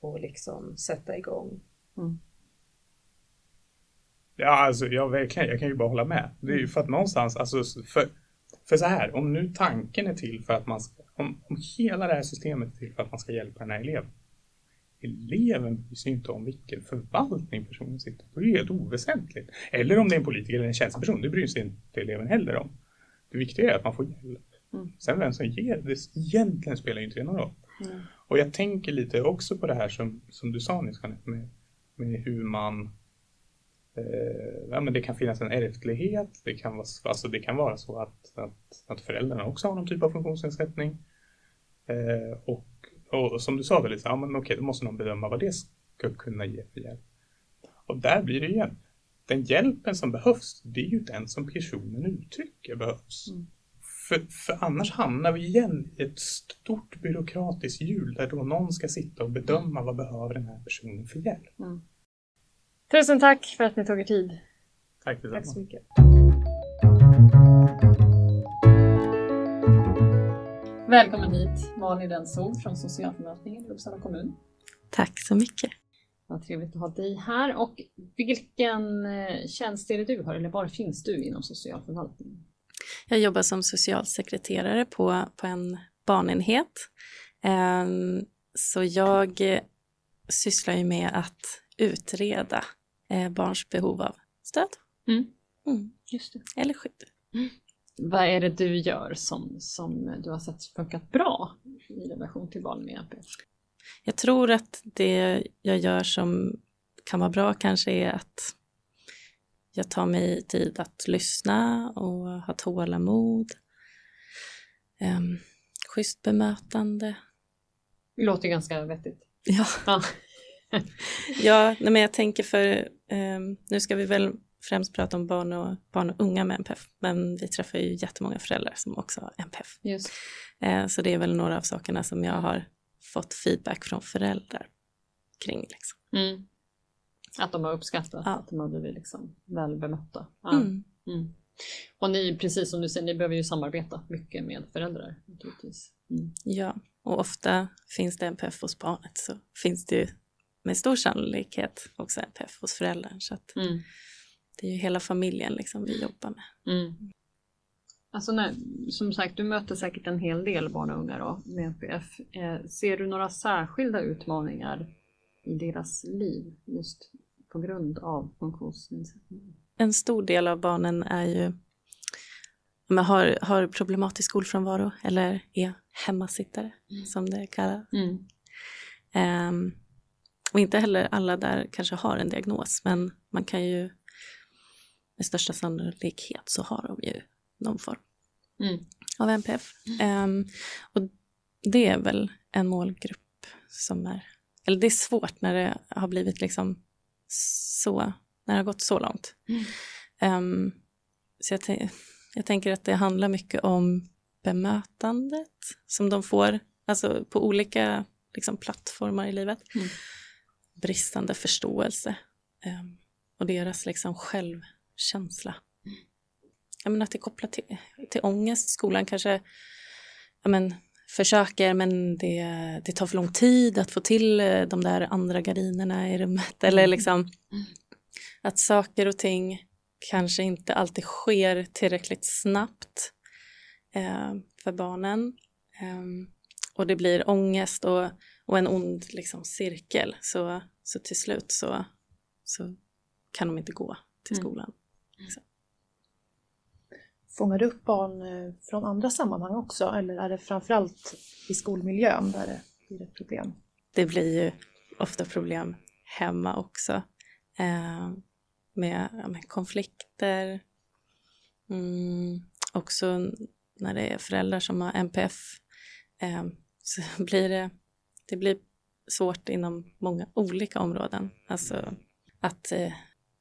F: och liksom sätta igång.
B: Ja, alltså jag verkligen, jag kan ju bara hålla med. Det är ju för att någonstans, alltså för, för så här, om nu tanken är till för att man ska, om, om hela det här systemet är till för att man ska hjälpa den här eleven. Eleven bryr sig inte om vilken förvaltning personen sitter på. Det är helt oväsentligt. Eller om det är en politiker eller en tjänsteperson, det bryr sig inte eleven heller om. Det viktiga är att man får hjälp. Sen vem som ger, det egentligen spelar ju inte det någon roll. Och jag tänker lite också på det här som, som du sa nyss, Jeanette, med, med hur man Eh, ja, men det kan finnas en ärftlighet. Det kan vara, alltså det kan vara så att, att, att föräldrarna också har någon typ av funktionsnedsättning. Eh, och, och som du sa, så, ja, men okej, då måste någon bedöma vad det ska kunna ge för hjälp. Och där blir det igen. Den hjälpen som behövs, det är ju den som personen uttrycker behövs. För, för annars hamnar vi igen i ett stort byråkratiskt hjul där då någon ska sitta och bedöma vad behöver den här personen för hjälp.
E: Tusen tack för att ni tog er tid.
B: Tack detsamma.
F: Tack så mycket.
E: Välkommen hit Malin Rensog från socialförvaltningen i Uppsala kommun.
G: Tack så mycket.
E: Vad trevligt att ha dig här. Och vilken eh, tjänst är det du har, eller var finns du inom socialförvaltningen?
G: Jag jobbar som socialsekreterare på, på en barnenhet. Ehm, Så jag eh, sysslar ju med att utreda eh, barns behov av stöd
E: Mm.
G: Mm. Eller skydd.
E: Vad är det du gör som, som du har sett funkat bra i relation till barn med NPF?
G: Jag tror att det jag gör som kan vara bra kanske är att jag tar mig tid att lyssna och ha tålamod. Um, schysst bemötande.
E: Det låter ganska vettigt.
G: Ja,
E: Ja.
G: nej men jag tänker för ehm, nu ska vi väl främst prata om barn och, barn och unga med NPF, men vi träffar ju jättemånga föräldrar som också har NPF.
E: Just.
G: Eh, så det är väl några av sakerna som jag har fått feedback från föräldrar kring. Liksom.
E: Mm. Att de har uppskattat
G: Ja.
E: att de har blivit liksom väl bemötta. Ja.
G: Mm.
E: Mm. Och ni, precis som du säger, ni behöver ju samarbeta mycket med föräldrar naturligtvis. Mm.
G: Ja, och ofta finns det NPF hos barnet så finns det ju med stor sannolikhet också NPF hos föräldern. Så att
E: Mm.
G: Det är ju hela familjen liksom vi jobbar med.
E: Mm. Alltså när, som sagt, du möter säkert en hel del barn och unga då, med NPF. Eh, ser du några särskilda utmaningar i deras liv just på grund av funktionsnedsättning?
G: En stor del av barnen är ju man har, har problematisk skolfrånvaro eller är hemmasittare som det kallas.
E: Mm.
G: Ehm, och inte heller alla där kanske har en diagnos men man kan ju med största sannolikhet så har de ju någon form
E: Mm.
G: av NPF. Ehm, och det är väl en målgrupp som är, eller det är svårt när det har blivit liksom så, när det har gått så långt. Ehm, så jag, jag tänker att det handlar mycket om bemötandet som de får alltså på olika liksom, plattformar i livet.
E: Mm.
G: Bristande förståelse eh, och deras liksom, självkänsla. Jag menar att det är kopplat till, till ångest. Skolan kanske ja, men, försöker men det, det tar för lång tid att få till eh, de där andra gardinerna i rummet. Eller liksom att saker och ting kanske inte alltid sker tillräckligt snabbt eh, för barnen. Eh, och det blir ångest och, och en ond liksom, cirkel. Så, så till slut så, så kan de inte gå till
E: Mm.
G: Liksom.
D: Fångar du upp barn eh, från andra sammanhang också eller är det framförallt i skolmiljön där det blir ett problem?
G: Det blir ju ofta problem hemma också. Eh, med, ja, med konflikter. Mm, också när det är föräldrar som har NPF eh, så blir det, det blir svårt inom många olika områden. Alltså att eh,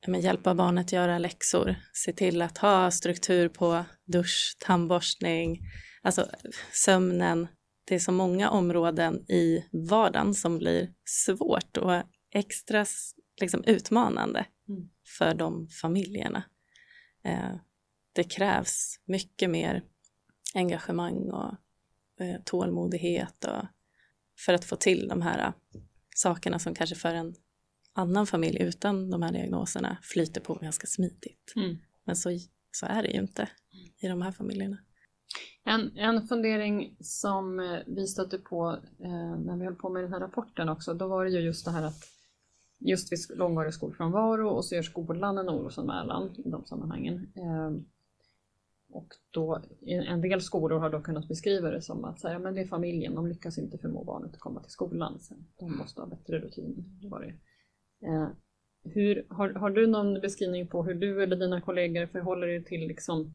G: men hjälpa barnet göra läxor, se till att ha struktur på dusch, tandborstning, alltså sömnen. Det är så många områden i vardagen som blir svårt och extra liksom, utmanande
E: Mm.
G: för de familjerna. Eh, det krävs mycket mer engagemang och eh, tålmodighet och, för att få till de här eh, sakerna som kanske för en annan familj utan de här diagnoserna flyter på ganska smidigt.
E: Mm.
G: Men så, så är det ju inte i de här familjerna.
E: En, en fundering som eh, vi stötte på eh, när vi höll på med den här rapporten också, då var det ju just det här att just vid långvarig skolfrånvaro och så gör skolan en orosanmälan i de sammanhangen. Eh, och då, en del skolor har då kunnat beskriva det som att så här, men det är familjen, de lyckas inte förmå barnet att komma till skolan. Så de måste ha bättre rutiner. Det var det. Eh, hur, har, har du någon beskrivning på hur du eller dina kollegor förhåller er till liksom,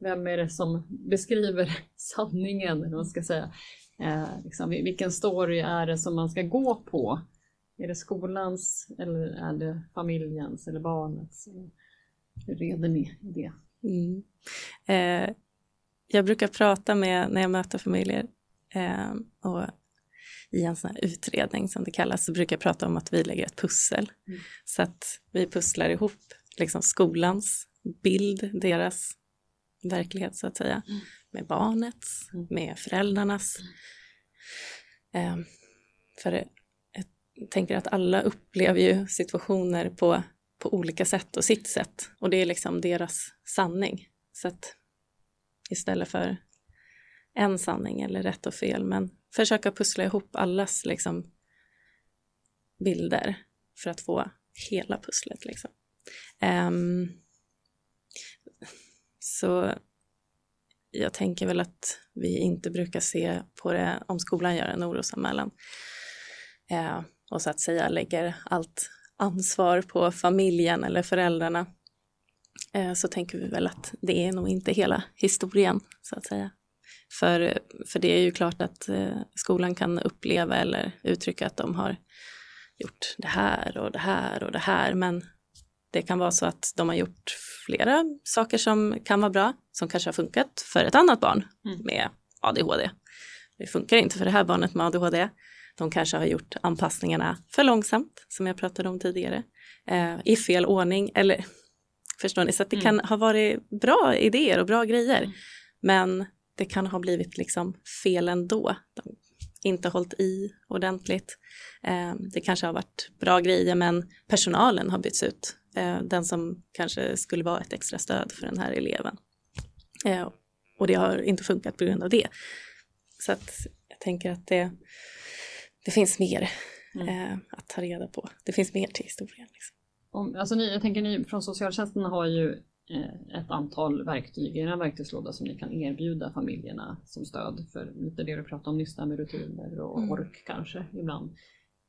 E: vem är det som beskriver sanningen, eller man ska säga. Eh, liksom, vilken story är det som man ska gå på? Är det skolans eller är det familjens eller barnets? Hur reder ni det?
G: Mm. Eh, jag brukar prata med, när jag möter familjer eh, och i en sån här utredning som det kallas, så brukar jag prata om att vi lägger ett pussel.
E: Mm.
G: Så att vi pusslar ihop liksom skolans bild, deras verklighet så att säga,
E: Mm.
G: med barnets,
E: Mm.
G: med föräldrarnas. Eh, för jag tänker att alla upplever ju situationer på på olika sätt och sitt sätt. Och det är liksom deras sanning. Så att istället för en sanning eller rätt och fel, men försöka pussla ihop allas liksom bilder för att få hela pusslet. Liksom. Um, så jag tänker väl att vi inte brukar se på det om skolan gör en orosanmälan Uh, och så att säga lägger allt ansvar på familjen eller föräldrarna ehm, så tänker vi väl att det är nog inte hela historien så att säga. För, för det är ju klart att eh, skolan kan uppleva eller uttrycka att de har gjort det här och det här och det här men det kan vara så att de har gjort flera saker som kan vara bra, som kanske har funkat för ett annat barn
E: Mm.
G: med ADHD. Det funkar inte för det här barnet med ADHD. De kanske har gjort anpassningarna för långsamt, som jag pratade om tidigare, eh, i fel ordning. Eller, förstår ni? Så att det
E: Mm.
G: kan ha varit bra idéer och bra grejer.
E: Mm.
G: Men det kan ha blivit liksom fel ändå. De inte hållit i ordentligt. Eh, det kanske har varit bra grejer men personalen har bytts ut. Eh, den som kanske skulle vara ett extra stöd för den här eleven. Eh, och det har inte funkat på grund av det. Så att jag tänker att det, det finns mer
E: Mm.
G: att ta reda på. Det finns mer till historien. Liksom.
E: Om, alltså ni, jag tänker ni från socialtjänsten har ju ett antal verktyg i den verktygslåda som ni kan erbjuda familjerna som stöd för lite det du pratade om nyss där med rutiner och
G: Mm.
E: ork kanske ibland.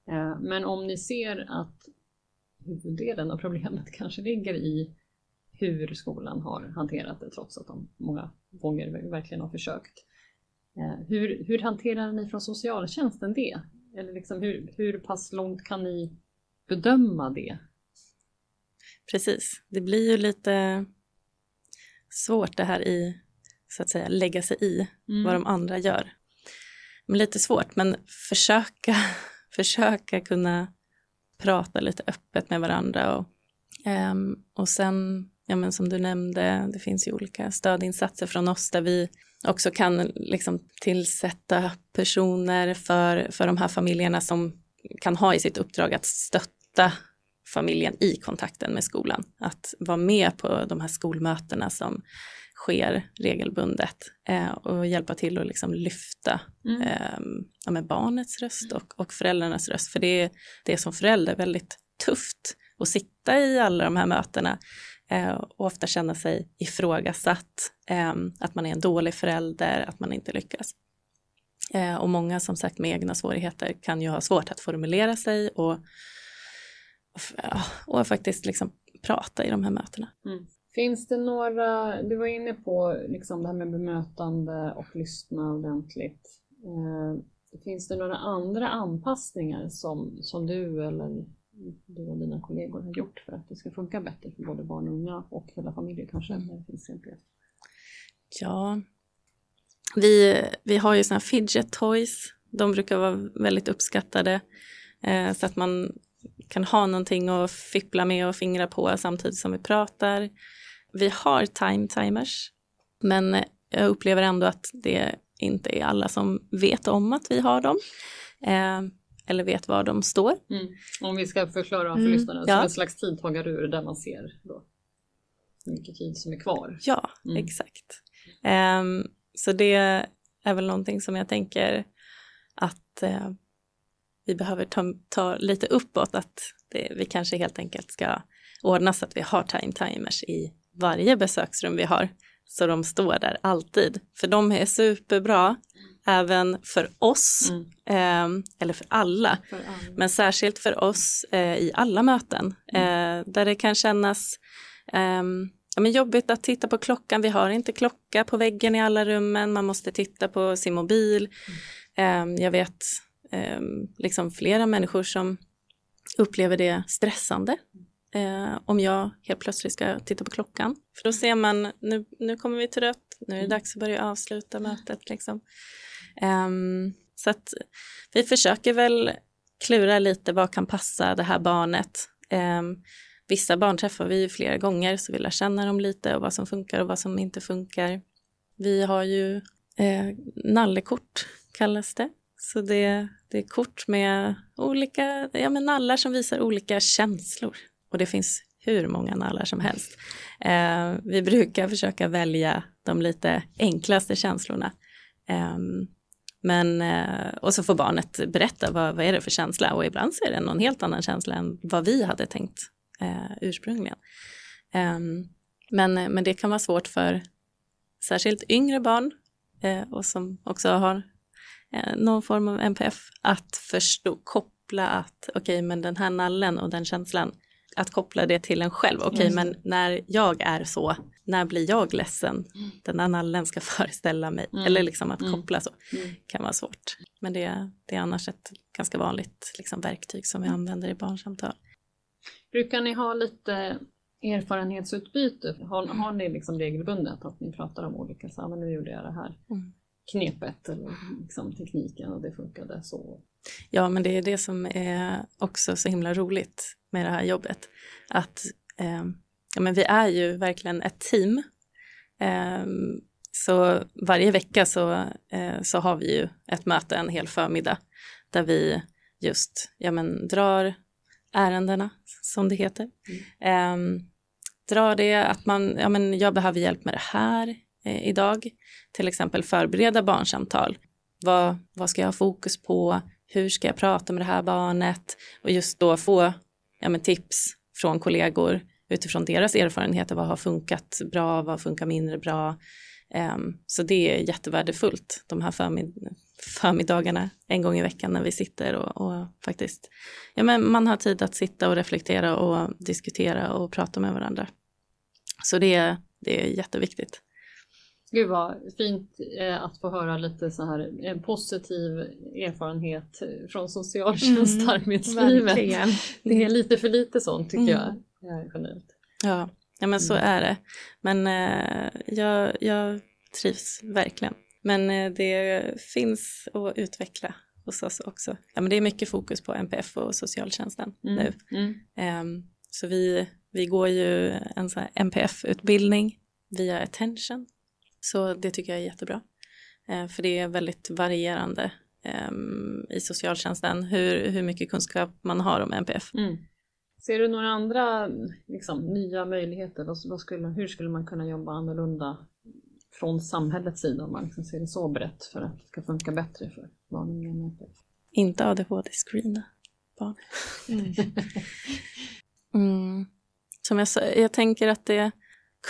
E: Eh, men om ni ser att huvuddelen av problemet kanske ligger i hur skolan har hanterat det trots att de många gånger verkligen har försökt. Eh, hur, hur hanterar ni från socialtjänsten det? Eller liksom hur, hur pass långt kan ni bedöma det?
G: Precis, det blir ju lite svårt det här i så att säga lägga sig i
E: Mm.
G: vad de andra gör. Men lite svårt, men försöka, försöka kunna prata lite öppet med varandra. Och, ehm, och sen, ja men som du nämnde, det finns ju olika stödinsatser från oss där vi också kan liksom tillsätta personer för, för de här familjerna som kan ha i sitt uppdrag att stötta familjen i kontakten med skolan. Att vara med på de här skolmötena som sker regelbundet eh, och hjälpa till att liksom lyfta
E: Mm.
G: eh, ja, med barnets röst och, och föräldrarnas röst. För det är, det är som förälder väldigt tufft att sitta i alla de här mötena eh, och ofta känna sig ifrågasatt, eh, att man är en dålig förälder, att man inte lyckas. Eh, och många som sagt med egna svårigheter kan ju ha svårt att formulera sig och, och, faktiskt liksom prata i de här mötena.
E: Finns det några, du var inne på liksom det här med bemötande och lyssna ordentligt. Eh, finns det några andra anpassningar som, som du eller du och dina kollegor har gjort för att det ska funka bättre för både barn och unga och hela familjer kanske? När det finns NPF?
G: Ja, vi, vi har ju här fidget toys. De brukar vara väldigt uppskattade. Eh, så att man kan ha någonting att fippla med och fingra på samtidigt som vi pratar. Vi har time timers. Men jag upplever ändå att det inte är alla som vet om att vi har dem. Eh, eller vet var de står.
E: Om vi ska förklara för
G: Mm,
E: lyssnarna,
G: ja.
E: en slags tidtagarur där man ser då hur mycket tid som är kvar.
G: Ja,
E: Mm.
G: exakt. Ehm, så det är väl någonting som jag tänker att eh, vi behöver ta, ta lite uppåt, att det, vi kanske helt enkelt ska ordna så att vi har time timers i varje besöksrum vi har, så de står där alltid. För de är superbra, även för oss,
E: Mm.
G: ehm, eller för alla.
E: För alla.
G: Men särskilt för oss eh, i alla möten eh, där det kan kännas ehm, ja, men jobbigt att titta på klockan. Vi har inte klocka på väggen i alla rummen. Man måste titta på sin mobil. Ehm, jag vet eh, liksom flera människor som upplever det stressande. Eh, om jag helt plötsligt ska titta på klockan. För då ser man, nu, nu kommer vi till rött, nu är det dags att börja avsluta mötet. Liksom. Eh, så att vi försöker väl klura lite vad kan passa det här barnet. Ehm, vissa barn träffar vi ju flera gånger så vi lär känna dem lite och vad som funkar och vad som inte funkar. Vi har ju eh, nallekort kallas det. Så det, det är kort med olika ja, men nallar som visar olika känslor. Och det finns hur många nallar som helst. Eh, vi brukar försöka välja de lite enklaste känslorna. Eh, men, eh, och så får barnet berätta vad, vad är det för känsla och ibland så är det någon helt annan känsla än vad vi hade tänkt eh, ursprungligen. Ehm, men, men det kan vara svårt för särskilt yngre barn eh, och som också har någon form av NPF att förstå, koppla att okej men den här nallen och den känslan att koppla det till en själv. Okej
E: Just det.
G: men när jag är så, när blir jag ledsen? Den här nallen ska föreställa mig.
E: Mm.
G: Eller liksom att
E: Mm.
G: koppla så
E: Mm.
G: kan vara svårt. Men det, det är annars ett ganska vanligt liksom, verktyg som vi använder i barnsamtal.
E: Brukar ni ha lite erfarenhetsutbyte? Har, har ni liksom regelbundet att ni pratar om olika, så men nu gjorde jag det här
G: Mm.
E: Knepet eller liksom tekniken och det funkade så.
G: Ja, men det är det som är också så himla roligt med det här jobbet. Att eh, ja, men vi är ju verkligen ett team. Eh, så varje vecka så, eh, så har vi ju ett möte en hel förmiddag där vi just ja, men, drar ärendena, som det heter. Eh, drar det att man, ja, men jag behöver hjälp med det här eh, idag. Till exempel förbereda barnsamtal. Vad, vad ska jag ha fokus på? Hur ska jag prata med det här barnet? Och just då få ja, men tips från kollegor utifrån deras erfarenheter. Vad har funkat bra? Vad funkar mindre bra? Um, så det är jättevärdefullt de här förmid- förmiddagarna en gång i veckan när vi sitter och, och faktiskt, ja men man har tid att sitta och reflektera och diskutera och prata med varandra. Så det, det är jätteviktigt.
E: Gud vad fint eh, att få höra lite så här en positiv erfarenhet eh, från socialtjänstarbetslivet.
D: Verkligen.
E: Det är lite för lite sånt tycker
G: Mm.
E: jag. eh, generellt.
G: Ja, ja men så
E: Mm.
G: är det. Men eh, jag, jag trivs verkligen. Men eh, det finns att utveckla hos oss också. Ja, men det är mycket fokus på NPF och socialtjänsten
E: Mm.
G: nu.
E: Mm.
G: Ehm, så vi, vi går ju en NPF-utbildning via Attention. Så det tycker jag är jättebra. Eh, för det är väldigt varierande ehm, i socialtjänsten hur, hur mycket kunskap man har om NPF.
E: Mm. Ser du några andra liksom, nya möjligheter? Vad, skulle, hur skulle man kunna jobba annorlunda från samhällets sida om man liksom ser det så brett för att det ska funka bättre för barn och unga med NPF?
G: Inte ADHD-screena barn. Mm. Som jag jag tänker att det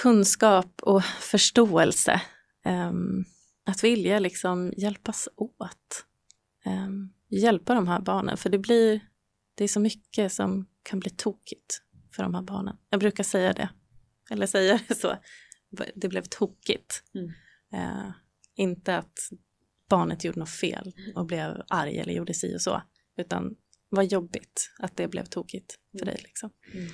G: kunskap och förståelse. Ehm, att vilja liksom hjälpas åt. Ehm, hjälpa de här barnen, för det blir, det är så mycket som kan bli tokigt för de här barnen. Jag brukar säga det, eller säga det så. Det blev tokigt.
E: Mm.
G: Eh, inte att barnet gjorde något fel och blev arg eller gjorde si och så, utan vad jobbigt att det blev tokigt för dig. Liksom.
E: Mm.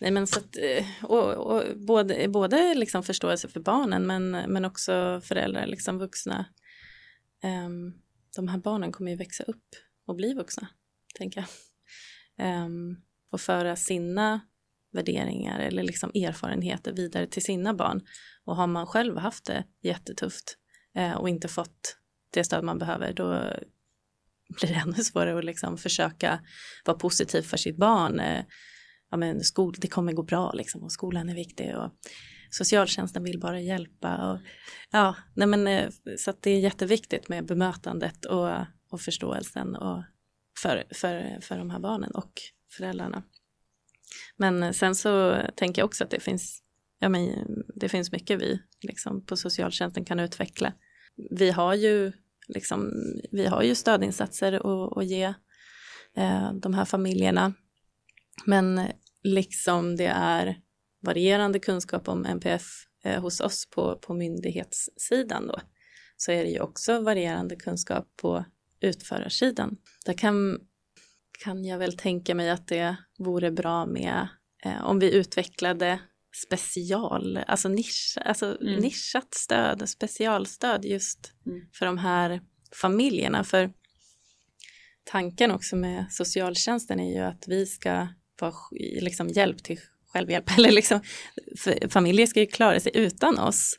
G: Nej, men så att, eh, och, och både, både liksom förståelse för barnen men, men också föräldrar, liksom vuxna. Um, de här barnen kommer ju växa upp och bli vuxna, tänker jag. Um, och föra sina värderingar eller liksom erfarenheter vidare till sina barn. Och har man själv haft det jättetufft uh, och inte fått det stöd man behöver, då blir det ännu svårare att liksom försöka vara positiv för sitt barn. Uh, ja, men skol, det kommer gå bra liksom, och skolan är viktig och socialtjänsten vill bara hjälpa. Och, ja, nej men, eh, så att det är jätteviktigt med bemötandet och, och förståelsen och för, för, för de här barnen och föräldrarna. Men sen så tänker jag också att det finns, ja, men, det finns mycket vi liksom, på socialtjänsten kan utveckla. Vi har ju, liksom, vi har ju stödinsatser att, att ge eh, de här familjerna. Men liksom det är varierande kunskap om NPF eh, hos oss på, på myndighetssidan då, så är det ju också varierande kunskap på utförarsidan. Där kan, kan jag väl tänka mig att det vore bra med eh, om vi utvecklade special, alltså, nisch, alltså
E: Mm.
G: nischat stöd, specialstöd just
E: Mm.
G: för de här familjerna. För tanken också med socialtjänsten är ju att vi ska vara liksom hjälp till självhjälp. Eller liksom, familjer ska ju klara sig utan oss.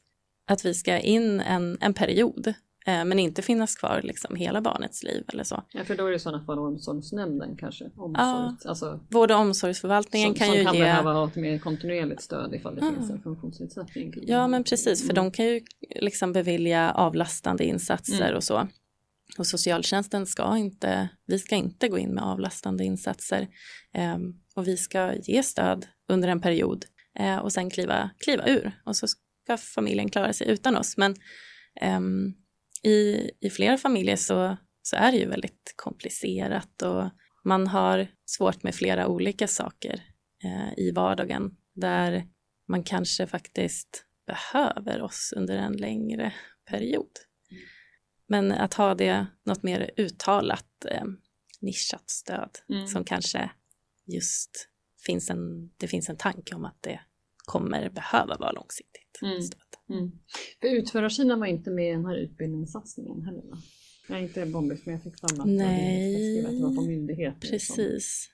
G: Att vi ska in en, en period eh, men inte finnas kvar liksom hela barnets liv eller så.
E: Ja, för då är det i sådana fall omsorgsnämnden kanske. Omsorg,
G: Ja.
E: alltså,
G: Vård och omsorgsförvaltningen
E: som,
G: kan
E: som
G: ju
E: kan
G: ge
E: behöva ha ett mer kontinuerligt stöd ifall det
G: Ah.
E: finns en funktionsnedsättning.
G: Ja men precis, för
E: Mm.
G: de kan ju liksom bevilja avlastande insatser
E: Mm.
G: och så. Och socialtjänsten ska inte, vi ska inte gå in med avlastande insatser. eh, och vi ska ge stöd under en period eh, och sen kliva, kliva ur. Och så ska familjen klara sig utan oss. Men eh, i, i flera familjer så, så är det ju väldigt komplicerat och man har svårt med flera olika saker eh, i vardagen där man kanske faktiskt behöver oss under en längre period. Men att ha det något mer uttalat eh, nischat stöd
E: Mm.
G: som kanske just finns en, det finns en tanke om att det kommer behöva vara långsiktigt
E: Mm.
G: stöd.
E: Mm. För utförarsidan var inte med i den här utbildningssatsningen heller va? Jag är inte bombis men jag fick fram att
G: Nej.
E: det att det var på myndigheter. som-
G: Precis,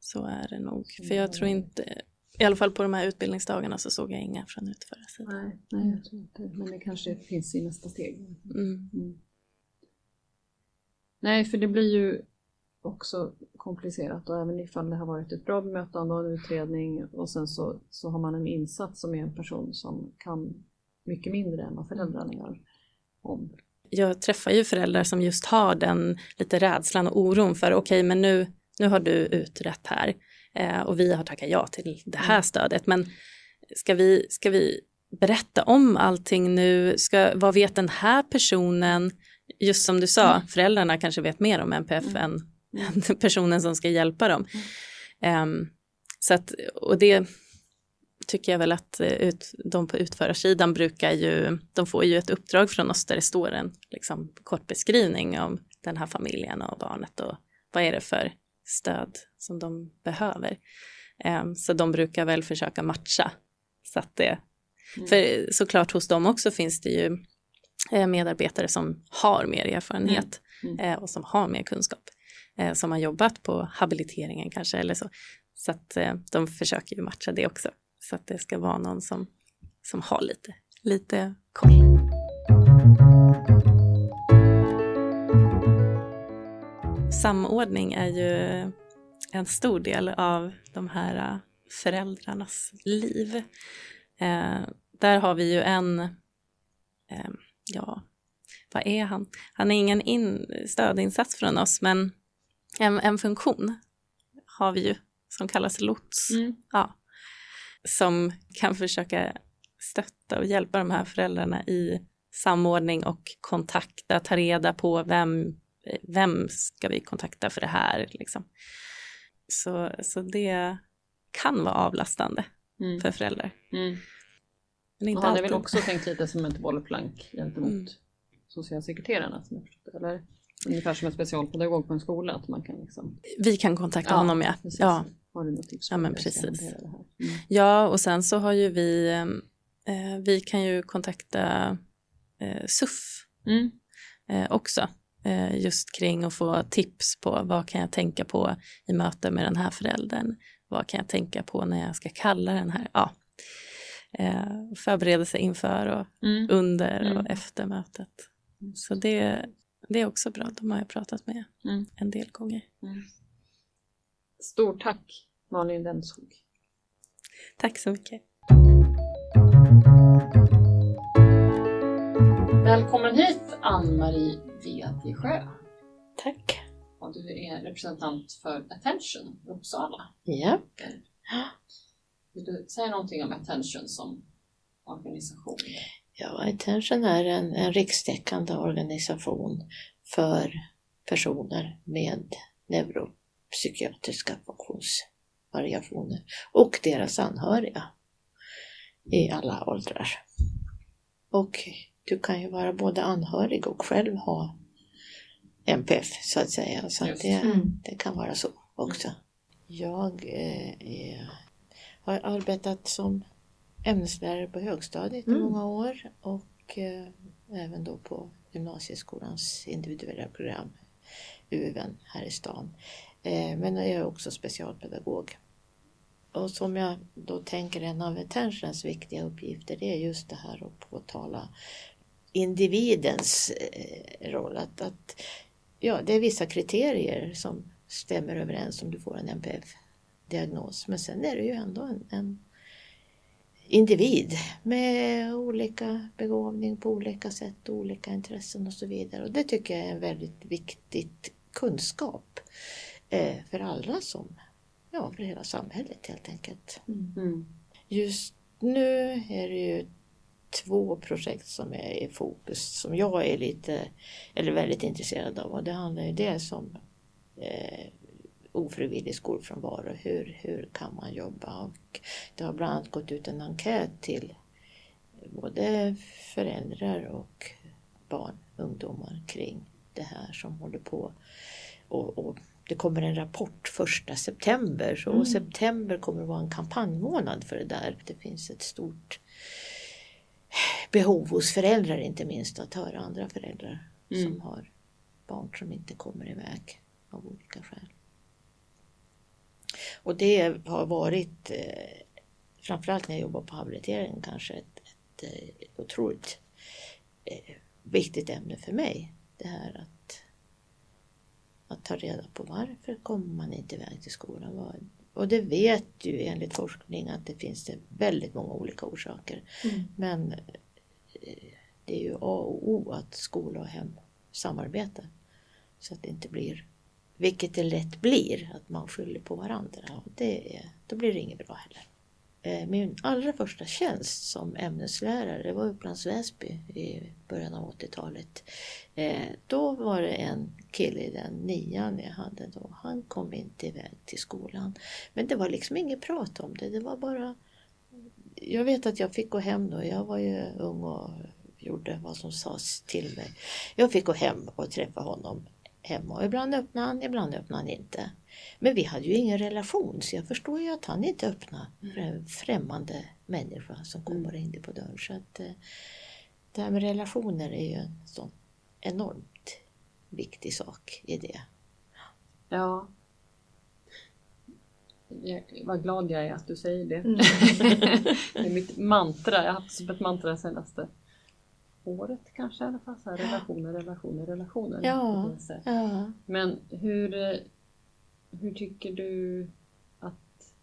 G: så är det nog.
E: Som
G: För jag tror inte, i alla fall på de här utbildningsdagarna så såg jag inga från utförarsidan.
E: Nej, nej jag tror inte Men det kanske finns i nästa steg.
G: Mm.
E: Mm. Nej, för det blir ju också komplicerat och även ifall det har varit ett bra bemötande och en utredning och sen så, så har man en insats som är en person som kan mycket mindre än vad föräldrarna gör. Om.
G: jag träffar ju föräldrar som just har den lite rädslan och oron för okej men nu, nu har du utrett här eh, och vi har tackat ja till det här stödet men ska vi, ska vi berätta om allting nu? Ska, vad vet den här personen? Just som du sa, föräldrarna kanske vet mer om NPF än än personen som ska hjälpa dem. Ehm, så att, och det tycker jag väl att eh, ut, de på utförarsidan brukar ju, de får ju ett uppdrag från oss där det står en liksom, kort beskrivning om den här familjen och barnet och vad är det för stöd som de behöver. Ehm, så de brukar väl försöka matcha så att det, Mm. För såklart hos dem också finns det ju eh, medarbetare som har mer erfarenhet mm. Mm. och som har mer kunskap. Som har jobbat på habiliteringen kanske eller så. Så att de försöker ju matcha det också. Så att det ska vara någon som, som har lite, lite koll. Samordning är ju en stor del av de här föräldrarnas liv. Eh, där har vi ju en, eh, ja, vad är han? Han är ingen in, stödinsats från oss, men en, en funktion har vi ju som kallas lots. Mm. Ja, som kan försöka stötta och hjälpa de här föräldrarna i samordning och kontakta, ta reda på vem, vem ska vi kontakta för det här. Liksom. Så, så det kan vara avlastande mm. för föräldrar. Mm.
E: Men inte han är väl också tänkt lite som ett bollplank gentemot mm. socialsekreterarna som jag förstått eller? Ungefär som en specialpedagog på en skola. Att man kan liksom...
G: Vi kan kontakta ja, honom ja. ja.
E: Har du något tips?
G: Ja men precis. Mm. Ja och sen så har ju vi, eh, vi kan ju kontakta eh, SUF mm. eh, också. Eh, just kring att få tips på vad kan jag tänka på i möte med den här föräldern. Vad kan jag tänka på när jag ska kalla den här, ja. Eh, förbereda inför och mm. under och mm. efter mötet. Så det, det är också bra, de har jag pratat med mm. en del gånger. Mm.
E: Stort tack Malin Denskog.
G: Tack så mycket.
E: Välkommen hit Ann-Marie Vedjesjö.
H: Tack.
E: Och du är representant för Attention Uppsala.
H: Ja.
E: Vill du säga någonting om Attention som organisation?
H: Ja, Attention är en, en rikstäckande organisation för personer med neuropsykiatriska funktionsvariationer och deras anhöriga i alla åldrar. Och du kan ju vara både anhörig och själv ha MPF så att säga. Så att det, mm. det kan vara så också. Jag eh, har arbetat som ämneslärare på högstadiet mm. i många år och eh, även då på gymnasieskolans individuella program, UVN här i stan. Eh, men jag är också specialpedagog. Och som jag då tänker en av Attentions viktiga uppgifter det är just det här att påtala individens eh, roll. Att, att, ja, det är vissa kriterier som stämmer överens om du får en NPF-diagnos. Men sen är det ju ändå en, en individ med olika begåvning på olika sätt, olika intressen och så vidare. Och det tycker jag är en väldigt viktig kunskap eh, för alla som, ja för hela samhället helt enkelt. Mm. Just nu är det ju två projekt som är i fokus som jag är lite, eller väldigt intresserad av och det handlar ju dels om eh, ofrivillig skolfrånvaro. Hur, hur kan man jobba? Och det har bland annat gått ut en enkät till både föräldrar och barn, ungdomar kring det här som håller på. Och, och det kommer en rapport första september så mm. september kommer att vara en kampanjmånad för det där. Det finns ett stort behov hos föräldrar inte minst att höra andra föräldrar mm. som har barn som inte kommer iväg av olika skäl. Och det har varit, eh, framförallt när jag jobbar på habilitering, kanske ett, ett, ett eh, otroligt eh, viktigt ämne för mig. Det här att, att ta reda på varför kommer man inte iväg till skolan? Och det vet ju enligt forskning att det finns det väldigt många olika orsaker. Mm. Men eh, det är ju A och O att skola och hem samarbetar. Så att det inte blir vilket det lätt blir, att man skyller på varandra. Och det, då blir det inget bra heller. Eh, min allra första tjänst som ämneslärare var Upplands Väsby i början av 80-talet. Eh, då var det en kille i den nian jag hade då. Han kom inte iväg till skolan. Men det var liksom inget prat om det. Det var bara... Jag vet att jag fick gå hem då. Jag var ju ung och gjorde vad som sades till mig. Jag fick gå hem och träffa honom hemma. Och ibland öppnade han, ibland öppnade han inte. Men vi hade ju ingen relation så jag förstår ju att han inte öppnade för en främmande människa som kom och ringde på dörren. Så att, eh, det här med relationer är ju en sån enormt viktig sak i det.
E: Ja. Jag, vad glad jag är att du säger det.
D: Mm.
E: det är mitt mantra. Jag har haft som ett mantra det senaste året kanske i alla fall. Så här, relationer, relationer, relationer.
H: Ja. Ja.
E: Men hur, hur tycker du att,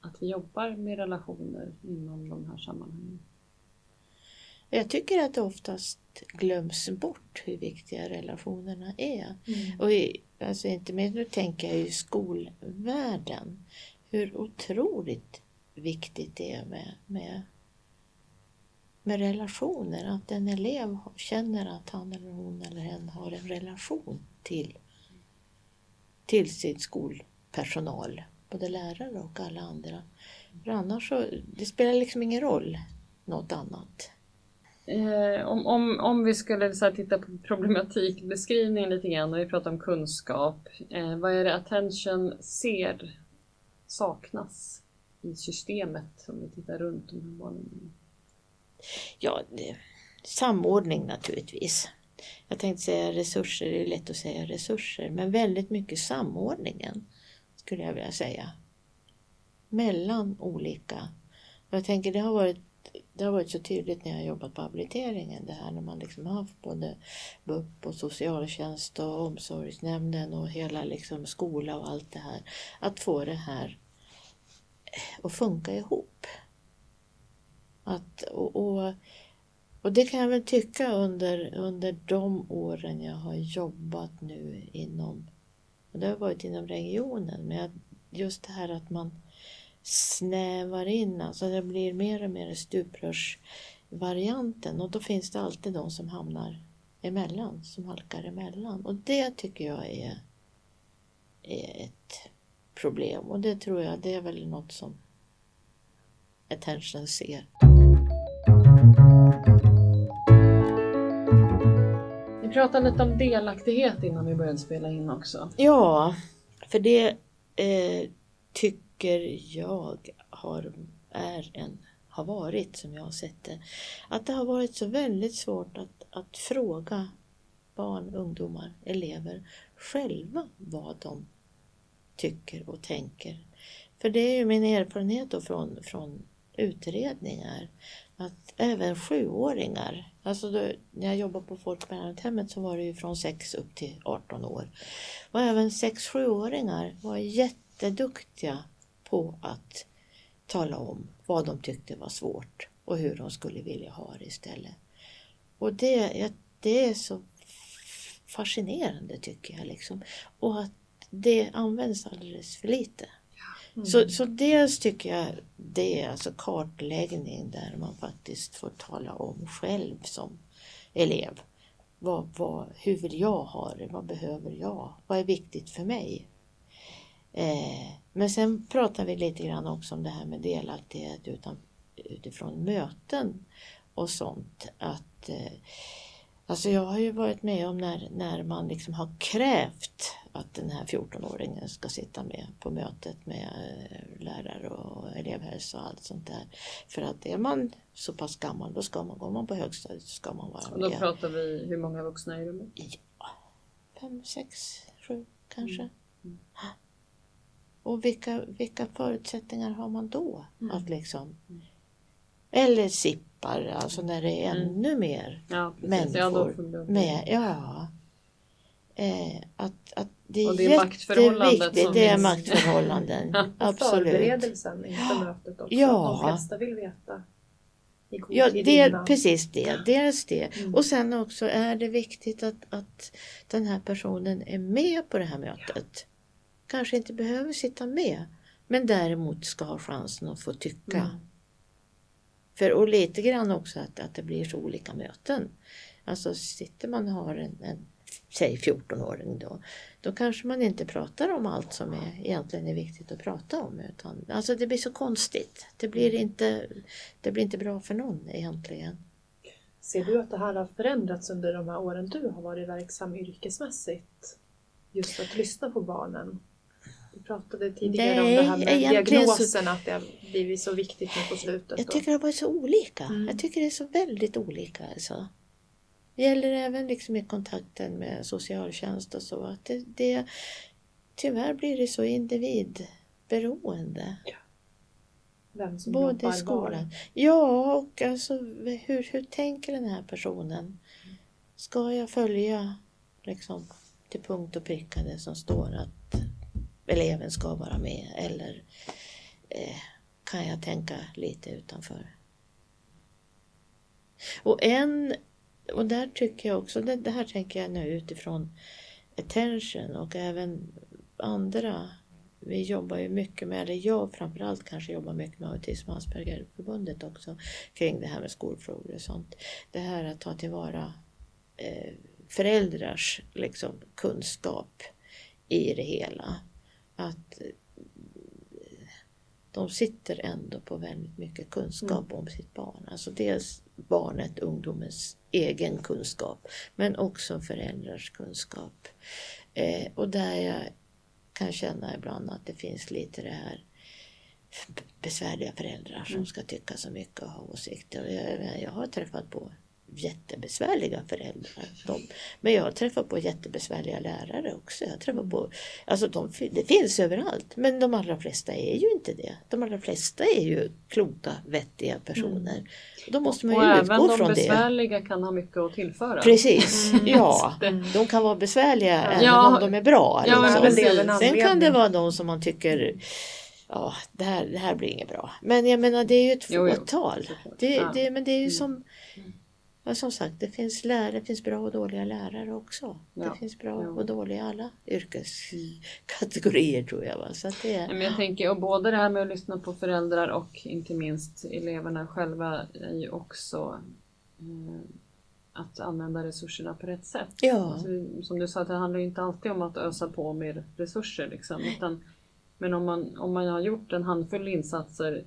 E: att vi jobbar med relationer inom de här sammanhangen?
H: Jag tycker att det oftast glöms bort hur viktiga relationerna är.
E: Mm.
H: Och i, alltså inte minst nu tänker jag i skolvärlden. Hur otroligt viktigt det är med, med, med relationer. Att en elev känner att han eller hon eller hen har en relation till, till sin skolpersonal. Både lärare och alla andra. För annars så, det spelar liksom ingen roll något annat.
E: Eh, om, om, om vi skulle så här, titta på problematikbeskrivningen lite grann och vi pratar om kunskap. Eh, vad är det attention ser saknas i systemet om vi tittar runt om barnen?
H: Ja, det, samordning naturligtvis. Jag tänkte säga resurser, det är lätt att säga resurser, men väldigt mycket samordningen skulle jag vilja säga. Mellan olika. Jag tänker det har varit det har varit så tydligt när jag har jobbat på habiliteringen det här när man liksom har haft både BUP och socialtjänst och omsorgsnämnden och hela liksom skola och allt det här. Att få det här att funka ihop. Att, och, och, och det kan jag väl tycka under, under de åren jag har jobbat nu inom, och det har varit inom regionen, men just det här att man snävar in, alltså det blir mer och mer stuprörsvarianten och då finns det alltid de som hamnar emellan, som halkar emellan. Och det tycker jag är, är ett problem och det tror jag, det är väl något som attention ser.
E: Vi pratade lite om delaktighet innan vi började spela in också.
H: Ja, för det eh, tycker jag har, är en, har varit, som jag har sett det, att det har varit så väldigt svårt att, att fråga barn, ungdomar, elever själva vad de tycker och tänker. För det är ju min erfarenhet då från, från utredningar att även sjuåringar, alltså då, när jag jobbade på folkpensionärhemmet så var det ju från 6 upp till 18 år. Och även 6-7-åringar var jätteduktiga på att tala om vad de tyckte var svårt och hur de skulle vilja ha det istället. Och det, det är så fascinerande tycker jag. Liksom. Och att det används alldeles för lite. Så, så dels tycker jag det är alltså kartläggning där man faktiskt får tala om själv som elev. Vad, vad, hur vill jag ha det? Vad behöver jag? Vad är viktigt för mig? Eh, men sen pratar vi lite grann också om det här med delaktighet utan, utifrån möten och sånt. Att, eh, alltså jag har ju varit med om när, när man liksom har krävt att den här 14-åringen ska sitta med på mötet med eh, lärare och elevhälsa och allt sånt där. För att är man så pass gammal, då ska man, går man på högstadiet så ska man vara
E: Och då
H: med.
E: pratar vi hur många vuxna i rummet?
H: Fem, sex, sju kanske. Och vilka, vilka förutsättningar har man då? Att liksom, eller sippar, alltså när det är
E: Mm.
H: ännu mer
E: Ja. Ja,
H: människor
E: vi-
H: med. Ja. Eh, att, att det är,
E: Och det är maktförhållandet
H: jätteviktigt.
E: som
H: Det är
E: finns.
H: maktförhållanden. Absolut.
F: Förberedelsen inför mötet också.
H: Ja.
F: De flesta vill veta
H: Ja, det,
F: innan.
H: precis det. Dels det.
F: Mm.
H: Och sen också är det viktigt att, att den här personen är med på det här mötet. Kanske inte behöver sitta med, men däremot ska ha chansen att få tycka.
F: Mm.
H: För, och lite grann också att, att det blir så olika möten. Alltså sitter man och har en, en säg 14-åring då, då kanske man inte pratar om allt som är, egentligen är viktigt att prata om. Utan, alltså det blir så konstigt. Det blir, inte, det blir inte bra för någon egentligen.
D: Ser du att det här har förändrats under de här åren du har varit verksam yrkesmässigt? Just att lyssna på barnen. Vi pratade tidigare
H: Nej,
D: om det här med
H: egentligen så-
D: diagnosen, att det har blivit så viktigt nu på slutet.
H: Jag tycker det har varit så olika.
D: Mm.
H: Jag tycker det är så väldigt olika. Alltså. Det gäller även liksom i kontakten med socialtjänst och så. Att det, det, tyvärr blir det så individberoende.
D: Vem som
H: Både i
D: var.
H: skolan. Ja, och alltså hur, hur tänker den här personen? Ska jag följa liksom, till punkt och pricka det som står att eleven ska vara med eller eh, kan jag tänka lite utanför? Och en, och där tycker jag också, det, det här tänker jag nu utifrån attention och även andra vi jobbar ju mycket med, eller jag framförallt kanske jobbar mycket med Autism och Aspergerförbundet också kring det här med skolfrågor och sånt. Det här att ta tillvara eh, föräldrars liksom, kunskap i det hela. Att eh, de sitter ändå på väldigt mycket kunskap om sitt barn. Alltså dels barnet, ungdomens egen kunskap men också föräldrars kunskap. Eh, och där jag kan känna ibland att det finns lite det här besvärliga föräldrar som ska tycka så mycket och ha åsikter. Jag, jag har träffat på jättebesvärliga föräldrar. De, men jag har träffat på jättebesvärliga lärare också. Jag träffat på, alltså de, det finns överallt. Men de allra flesta är ju inte det. De allra flesta är ju kloka, vettiga personer. Då måste man
E: Och
H: ju
E: även
H: utgå
E: de
H: från det.
E: besvärliga kan ha mycket att tillföra.
H: Precis, ja.
E: Det-
H: De kan vara besvärliga även
E: Ja,
H: om de är bra.
E: ja,
H: liksom. Sen kan det vara de som man tycker Ja, det här, det här blir inget bra. Men jag menar det är ju ett fåtal. Det,
E: Ja.
H: det, men det är ju
E: Mm.
H: som ja, Som sagt, det finns lärare, det finns bra och dåliga lärare också.
E: Ja,
H: Det finns bra och dåliga i alla yrkeskategorier tror jag. Va? Så det,
E: Nej, Men jag tänker, och både det här med att lyssna på föräldrar och inte minst eleverna själva är ju också eh, att använda resurserna på rätt sätt.
H: Ja.
E: Alltså, som du sa, det handlar ju inte alltid om att ösa på mer resurser. Liksom, utan, men om man, om man har gjort en handfull insatser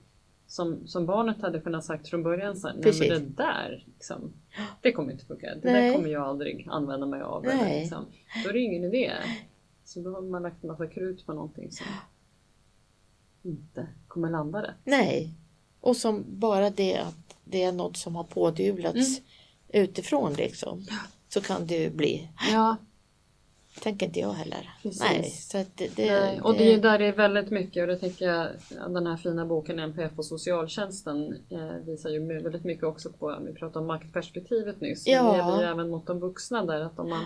E: som, som barnet hade kunnat sagt från början, så här, nej men det där, liksom, det kommer inte funka. Det
H: Nej.
E: där kommer jag aldrig använda mig av. Eller, liksom. Då är det ingen idé. Så då har man lagt en massa krut på någonting som inte kommer landa rätt.
H: nej. Och som bara det att det är något som har pådyvlats
E: Mm.
H: utifrån liksom. Så kan det ju bli.
E: Ja,
H: Tänker inte jag heller.
E: Precis.
H: Nej, så det, det,
E: Nej, och det är ju där det är väldigt mycket och det tänker jag den här fina boken NPF och socialtjänsten eh, visar ju väldigt mycket också på, vi pratade om maktperspektivet nyss, men
H: Ja.
E: det gäller ju även mot de vuxna där att om man,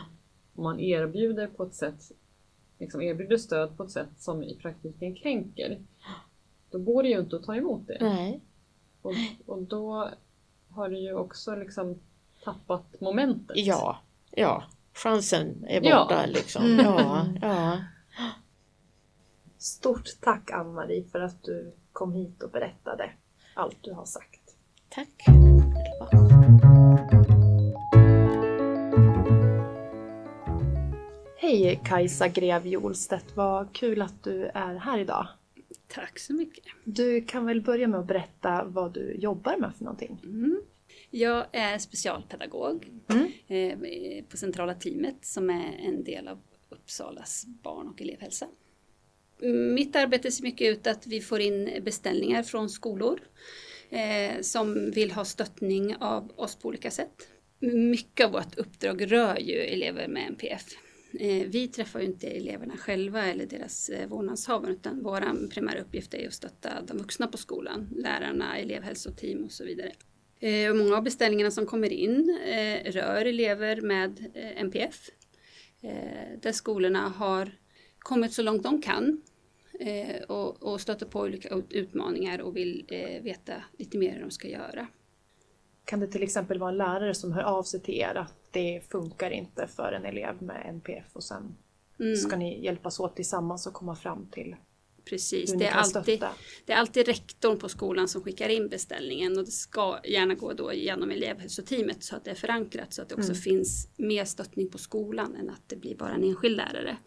E: om man erbjuder på ett sätt, liksom erbjuder stöd på ett sätt som i praktiken kränker, då går det ju inte att ta emot det.
H: Nej.
E: Och, och då har du ju också liksom tappat momentet.
H: Ja, ja. Chansen är
E: Ja.
H: borta liksom. Ja, ja.
D: Stort tack Ann-Marie för att du kom hit och berättade allt du har sagt.
H: Tack.
D: Hej Kajsa Grev Jolstedt, vad kul att du är här idag.
C: Tack så mycket.
D: Du kan väl börja med att berätta vad du jobbar med för någonting?
C: Mm. Jag är specialpedagog
D: Mm.
C: eh, på centrala teamet som är en del av Uppsalas barn och elevhälsa. Mitt arbete ser mycket ut att vi får in beställningar från skolor eh, som vill ha stöttning av oss på olika sätt. Mycket av vårt uppdrag rör ju elever med NPF. Eh, vi träffar ju inte eleverna själva eller deras eh, vårdnadshavare utan vår primära uppgift är att stötta de vuxna på skolan, lärarna, elevhälsoteam och så vidare. Eh, och många av beställningarna som kommer in eh, rör elever med eh, NPF. Eh, där skolorna har kommit så långt de kan eh, och, och stöter på olika ut- utmaningar och vill veta lite mer hur de ska göra.
D: Kan det till exempel vara en lärare som hör av sig till er att det funkar inte för en elev med NPF och sen
C: Mm,
D: ska ni hjälpas åt tillsammans och komma fram till
C: precis, det är, alltid,
D: stötta?
C: det är alltid rektorn på skolan som skickar in beställningen och det ska gärna gå då genom elevhälsoteamet så att det är förankrat så att det också
D: Mm.
C: finns mer stöttning på skolan än att det blir bara en enskild lärare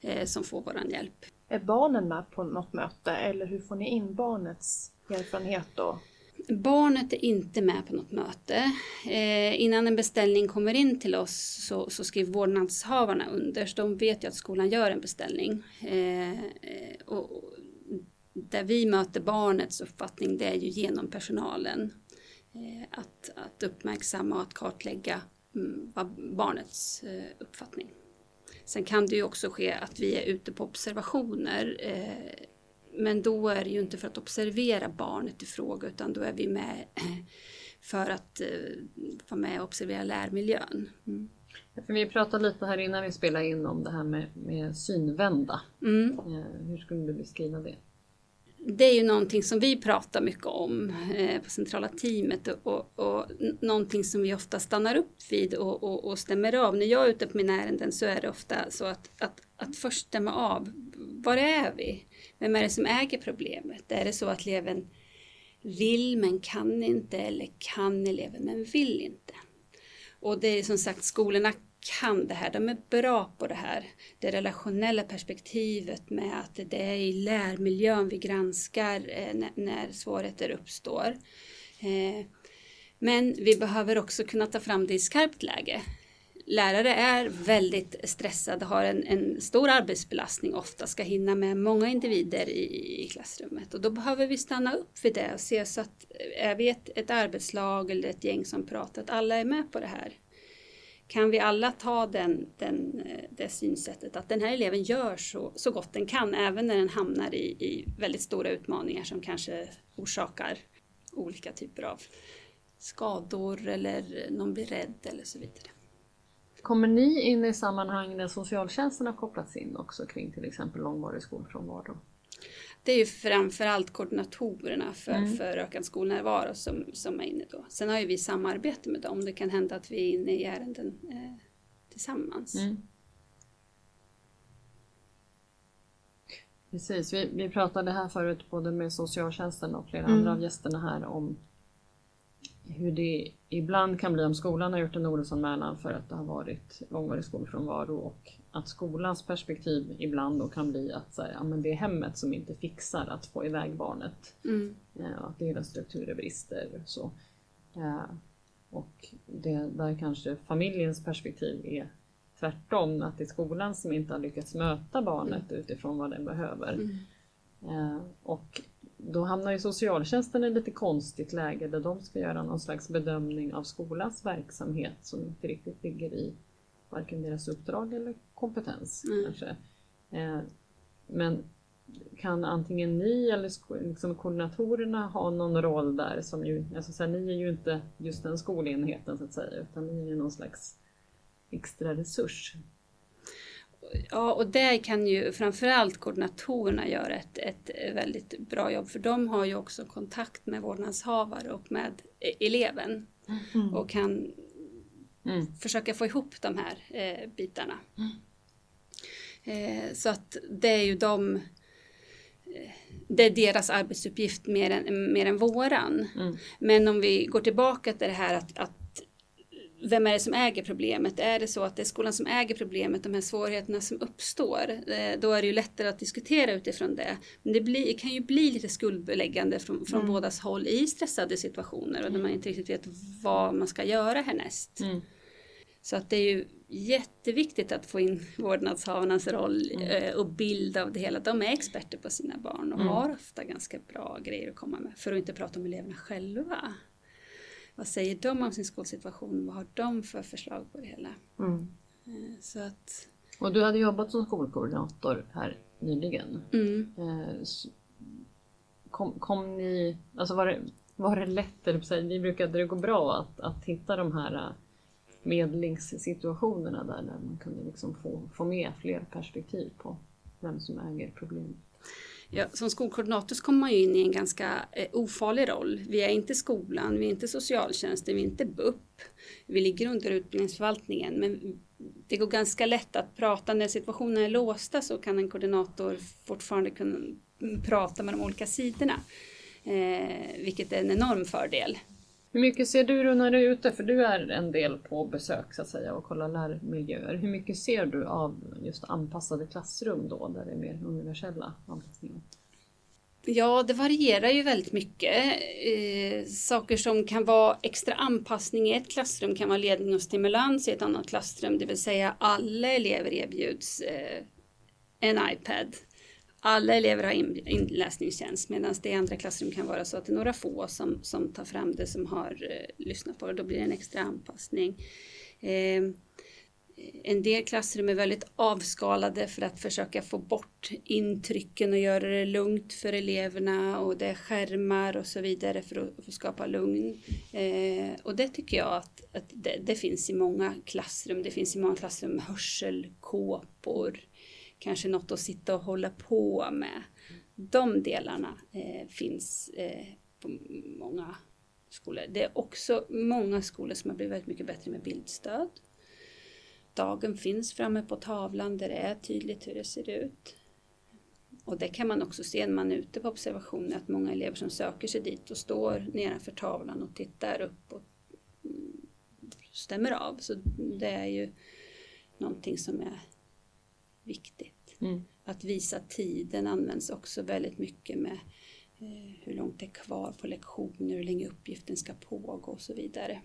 C: eh, som får våran hjälp.
D: Är barnen med på något möte eller hur får ni in barnets erfarenhet då?
C: Barnet är inte med på något möte. Eh, innan en beställning kommer in till oss så, så skriver vårdnadshavarna under, så de vet ju att skolan gör en beställning. Eh, och, och där vi möter barnets uppfattning det är ju genom personalen. Eh, att, att uppmärksamma och att kartlägga mm, barnets eh, uppfattning. Sen kan det ju också ske att vi är ute på observationer. Eh, Eh, men då är det ju inte för att observera barnet i fråga utan då är vi med för att vara med och observera lärmiljön. Mm.
E: Vi pratade lite här innan vi spelade in om det här med, med synvända. Mm. Hur skulle du beskriva det?
C: det är ju någonting som vi pratar mycket om eh, på centrala teamet och, och, och någonting som vi ofta stannar upp vid och, och, och, stämmer av. När jag är ute på mina ärenden så är det ofta så att, att, att först stämma av. Var är vi? Vem är det som äger problemet? Är det så att eleven vill men kan inte eller kan eleven men vill inte? Och det är som sagt skolorna kan det här, de är bra på det här. Det relationella perspektivet med att det är i lärmiljön vi granskar eh, när, svårigheter uppstår. Eh, men vi behöver också kunna ta fram det i skarpt läge. Lärare är väldigt stressade, har en, en stor arbetsbelastning ofta, ska hinna med många individer i, i, klassrummet. Och då behöver vi stanna upp vid det och se så att är vi ett, ett arbetslag eller ett gäng som pratar, att alla är med på det här kan vi alla ta den, den, det synsättet att den här eleven gör så, så gott den kan även när den hamnar i, i väldigt stora utmaningar som kanske orsakar olika typer av skador eller någon blir rädd eller så vidare.
E: Kommer ni in i sammanhang där socialtjänsten har kopplats in också kring till exempel långvarig skolfrånvaro?
C: det är ju framförallt koordinatorerna för, mm. för ökad skolnärvaro som, som är inne då. Sen har ju vi samarbete med dem. Det kan hända att vi är inne i ärenden eh, tillsammans. Mm.
E: Precis, vi, vi pratade här förut både med socialtjänsten och flera mm. andra av gästerna här om hur det ibland kan bli om skolan har gjort en orosanmälan för att det har varit långvarig skolfrånvaro och att skolans perspektiv ibland då kan bli att så ja, men det är hemmet som inte fixar att få iväg barnet. Mm. Ja, att deras strukturer brister. Så. Ja, och det, där kanske familjens perspektiv är tvärtom, att det är skolan som inte har lyckats möta barnet mm. utifrån vad den behöver. Mm. Ja, och då hamnar ju socialtjänsten i lite konstigt läge där de ska göra någon slags bedömning av skolans verksamhet som inte riktigt ligger i varken deras uppdrag eller kompetens. Mm. kanske. Eh, men kan antingen ni eller liksom koordinatorerna ha någon roll där som ju, alltså så här, ni är ju inte just den skolenheten så att säga utan ni är ju någon slags extra resurs.
C: Ja, och där kan ju framförallt koordinatorerna göra ett, ett väldigt bra jobb för de har ju också kontakt med vårdnadshavare och med eleven mm. och kan mm. försöka få ihop de här eh, bitarna. Mm. Eh, så att det är ju de eh, det är deras arbetsuppgift mer än, mer än våran. Mm. Men om vi går tillbaka till det här att, att vem är det som äger problemet? Är det så att det är skolan som äger problemet, de här svårigheterna som uppstår, eh, då är det ju lättare att diskutera utifrån det. Men det blir, kan ju bli lite skuldbeläggande från, från mm. bådas håll i stressade situationer och där man inte riktigt vet vad man ska göra härnäst. Mm. Så att det är ju jätteviktigt att få in vårdnadshavarnas roll mm. Eh, och bild av det hela. De är experter på sina barn och mm. har ofta ganska bra grejer att komma med. För att inte prata om eleverna själva. Vad säger de om sin skolsituation? Vad har de för förslag på det hela? Mm. Eh, så att...
E: Och du hade jobbat som skolkoordinator här nyligen. Mm. Eh, kom, kom ni, alltså var det, var det lätt, ni brukade det gå bra att, att hitta de här medlingssituationerna där, där man kunde liksom få, få med fler perspektiv på vem som äger problemet.
C: Ja, som skolkoordinator så kommer man ju in i en ganska eh, ofarlig roll. Vi är inte skolan, vi är inte socialtjänsten, vi är inte BUP. Vi ligger under utbildningsförvaltningen men det går ganska lätt att prata när situationen är låsta så kan en koordinator fortfarande kunna prata med de olika sidorna. Eh, vilket är en enorm fördel.
E: Hur mycket ser du när du är ute, för du är en del på besök så att säga och kollar lärmiljöer. Hur mycket ser du av just anpassade klassrum då, där det är mer universella anpassningar?
C: Ja, det varierar ju väldigt mycket. Eh, saker som kan vara extra anpassning i ett klassrum kan vara ledning och stimulans i ett annat klassrum, det vill säga alla elever erbjuds eh, en iPad. Alla elever har inläsningstjänst medan det i andra klassrum kan vara så att det är några få som, som tar fram det som har eh, lyssnat på det. Då blir det en extra anpassning. Eh, en del klassrum är väldigt avskalade för att försöka få bort intrycken och göra det lugnt för eleverna och det är skärmar och så vidare för att, för att skapa lugn. Eh, och det tycker jag att, att det, det, finns i många klassrum. Det finns i många klassrum hörselkåpor, kanske något att sitta och hålla på med. De delarna eh, finns eh, på många skolor. Det är också många skolor som har blivit väldigt mycket bättre med bildstöd dagen finns framme på tavlan där det är tydligt hur det ser ut. Och det kan man också se när man är ute på observationer att många elever som söker sig dit och står nedanför tavlan och tittar upp och mm, stämmer av. Så det är ju någonting som är viktigt. Mm. Att visa tiden används också väldigt mycket med eh, hur långt det är kvar på lektioner, hur länge uppgiften ska pågå och så vidare.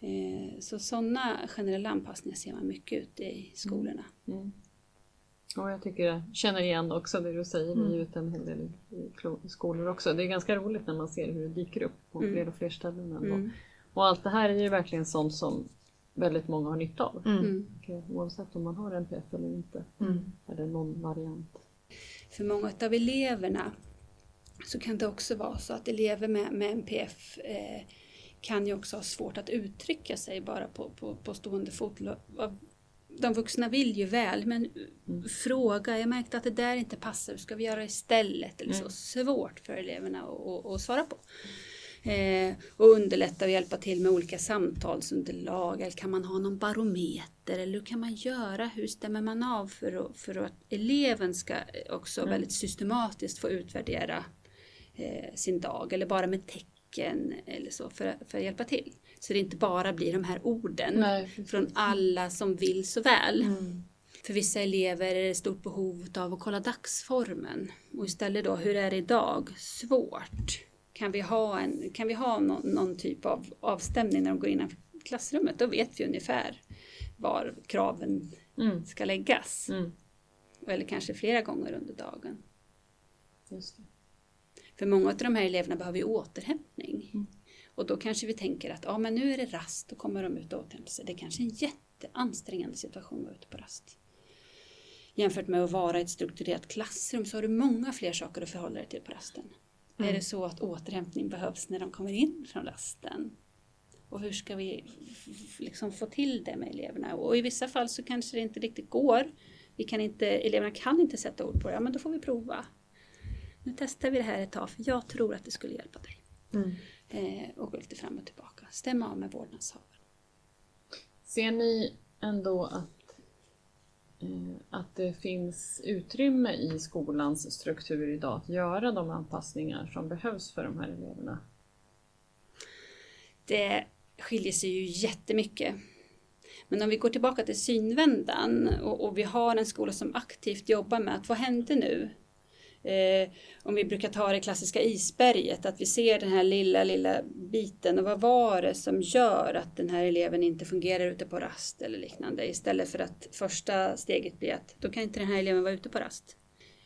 C: Eh, så sådana generella anpassningar ser man mycket ute i skolorna. Mm.
E: Mm. Och jag tycker jag känner igen också det du säger, mm. vi är ute en hel del i skolor också. Det är ganska roligt när man ser hur det dyker upp på mm. fler och fler ställen. Ändå. Mm. Och allt det här är ju verkligen sånt som väldigt många har nytta av. Mm. Oavsett om man har NPF eller inte. Mm. Eller någon variant.
C: För många av eleverna så kan det också vara så att elever med, med NPF eh, kan ju också ha svårt att uttrycka sig bara på, på, på stående fot. De vuxna vill ju väl men mm. fråga, jag märkte att det där inte passar, hur ska vi göra istället? Eller så. Mm. Svårt för eleverna att, att svara på. Eh, och underlätta och hjälpa till med olika samtalsunderlag. Eller kan man ha någon barometer? Eller hur kan man göra? Hur stämmer man av för att, för att eleven ska också mm. väldigt systematiskt få utvärdera eh, sin dag? Eller bara med tecken tecken eller så för, för att hjälpa till. Så det inte bara blir de här orden Nej, från alla som vill så väl. Mm. För vissa elever är det stort behov av att kolla dagsformen. Och istället då, hur är det idag? Svårt. Kan vi ha, en, kan vi ha någon, någon typ av avstämning när de går innanför klassrummet? Då vet vi ungefär var kraven mm. ska läggas. Mm. Eller kanske flera gånger under dagen. För många av de här eleverna behöver ju återhämtning. Mm. Och då kanske vi tänker att ja, men nu är det rast, då kommer de ut och återhämtar sig. Det är kanske är en jätteansträngande situation att vara ute på rast. Jämfört med att vara i ett strukturerat klassrum så har du många fler saker att förhålla dig till på rasten. Mm. Är det så att återhämtning behövs när de kommer in från rasten? Och hur ska vi liksom få till det med eleverna? Och i vissa fall så kanske det inte riktigt går. Vi kan inte, eleverna kan inte sätta ord på det, ja men då får vi prova nu testar vi det här ett tag för jag tror att det skulle hjälpa dig. Mm. Eh, och gå lite fram och tillbaka. Stämma av med vårdnadshavaren.
E: Ser ni ändå att, Eh, att det finns utrymme i skolans struktur idag att göra de anpassningar som behövs för de här eleverna?
C: Det skiljer sig ju jättemycket. Men om vi går tillbaka till synvändan och, och vi har en skola som aktivt jobbar med att vad hände nu? Eh, om vi brukar ta det klassiska isberget, att vi ser den här lilla, lilla biten och vad var det som gör att den här eleven inte fungerar ute på rast eller liknande istället för att första steget blir att då kan inte den här eleven vara ute på rast.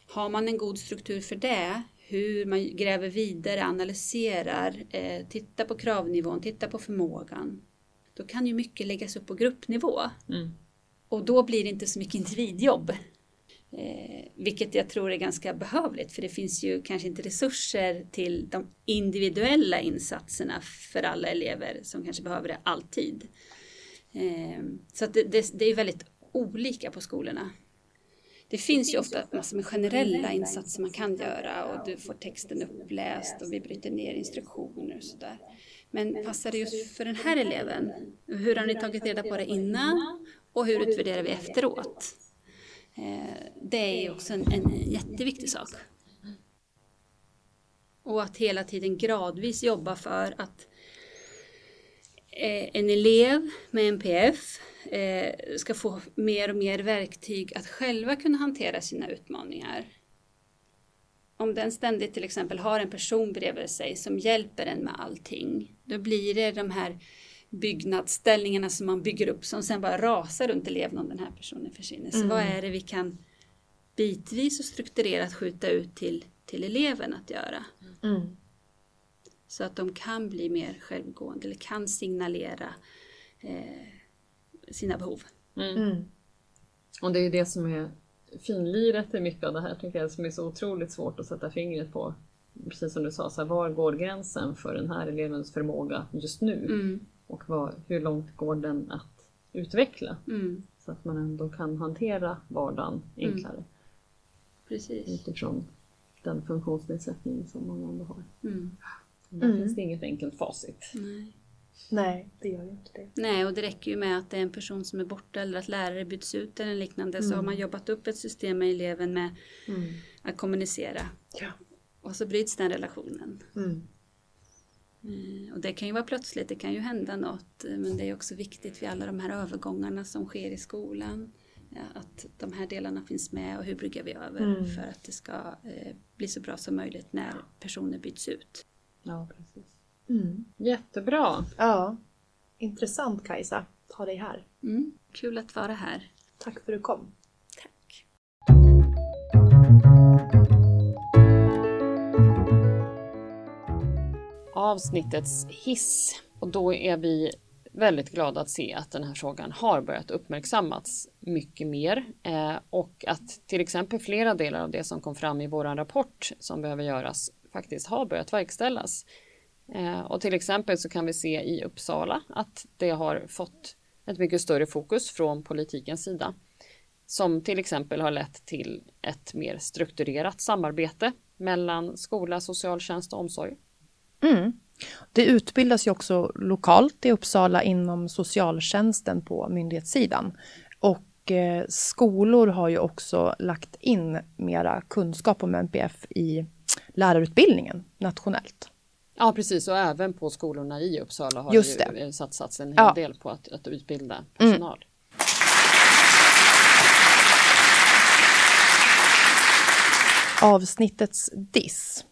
C: Har man en god struktur för det, hur man gräver vidare, analyserar, eh, tittar på kravnivån, tittar på förmågan, då kan ju mycket läggas upp på gruppnivå. Mm. Och då blir det inte så mycket individjobb Eh, vilket jag tror är ganska behövligt för det finns ju kanske inte resurser till de individuella insatserna för alla elever som kanske behöver det alltid. Eh, så att det, det, det, är väldigt olika på skolorna. Det finns ju ofta massor med generella insatser man kan göra och du får texten uppläst och vi bryter ner instruktioner och sådär. Men passar det just för den här eleven? Hur har ni tagit reda på det innan och hur utvärderar vi efteråt? Eh, det är också en, en jätteviktig sak. Och att hela tiden gradvis jobba för att eh, en elev med NPF eh, ska få mer och mer verktyg att själva kunna hantera sina utmaningar. om den ständigt till exempel har en person bredvid sig som hjälper en med allting, då blir det de här byggnadsställningarna som man bygger upp som sen bara rasar runt eleven om den här personen försvinner. Så
D: Mm.
C: vad är det vi kan bitvis och strukturerat skjuta ut till, till eleven att göra?
D: Mm.
C: Så att de kan bli mer självgående eller kan signalera eh, sina behov.
D: Mm.
E: Och det är ju det som är finliret i mycket av det här tycker jag som är så otroligt svårt att sätta fingret på. Precis som du sa, så här, var går gränsen för den här elevens förmåga just nu?
C: Mm,
E: Och vad, hur långt går den att utveckla?
C: mm,
E: Så att man ändå kan hantera vardagen enklare
C: precis.
E: utifrån den funktionsnedsättning som man ändå har.
C: Mm,
E: Där
D: Mm.
E: finns det inget enkelt facit.
C: nej.
D: Nej, det gör ju inte det.
C: nej, och det räcker ju med att det är en person som är borta eller att lärare byts ut eller liknande så har man jobbat upp ett system med eleven med
D: Mm.
C: att kommunicera.
D: Ja.
C: Och så bryts den relationen.
D: Mm.
C: Eh, Och det kan ju vara plötsligt, det kan ju hända något. eh, Men det är också viktigt vid alla de här övergångarna som sker i skolan. ja, Att de här delarna finns med och hur bryggar vi över
D: Mm.
C: för att det ska eh, bli så bra som möjligt när personer byts ut.
E: Ja, precis.
D: Mm.
E: Jättebra!
D: Ja, intressant Kajsa. Ha dig här.
C: Mm. Kul att vara här.
D: Tack för att du kom.
E: Avsnittets hiss. Och då är vi väldigt glada att se att den här frågan har börjat uppmärksammats mycket mer eh, och att till exempel flera delar av det som kom fram i vår rapport som behöver göras faktiskt har börjat verkställas. Eh, och till exempel så kan vi se i Uppsala att det har fått ett mycket större fokus från politikens sida som till exempel har lett till ett mer strukturerat samarbete mellan skola, socialtjänst och omsorg.
D: Mm. Det utbildas ju också lokalt i Uppsala inom socialtjänsten på myndighetssidan. Och eh, skolor har ju också lagt in mera kunskap om NPF i lärarutbildningen nationellt.
E: Ja precis och även på skolorna i Uppsala har
D: Just
E: det ju
D: det.
E: satsats en hel
D: Ja.
E: del på att, att utbilda personal.
D: Avsnittets diss.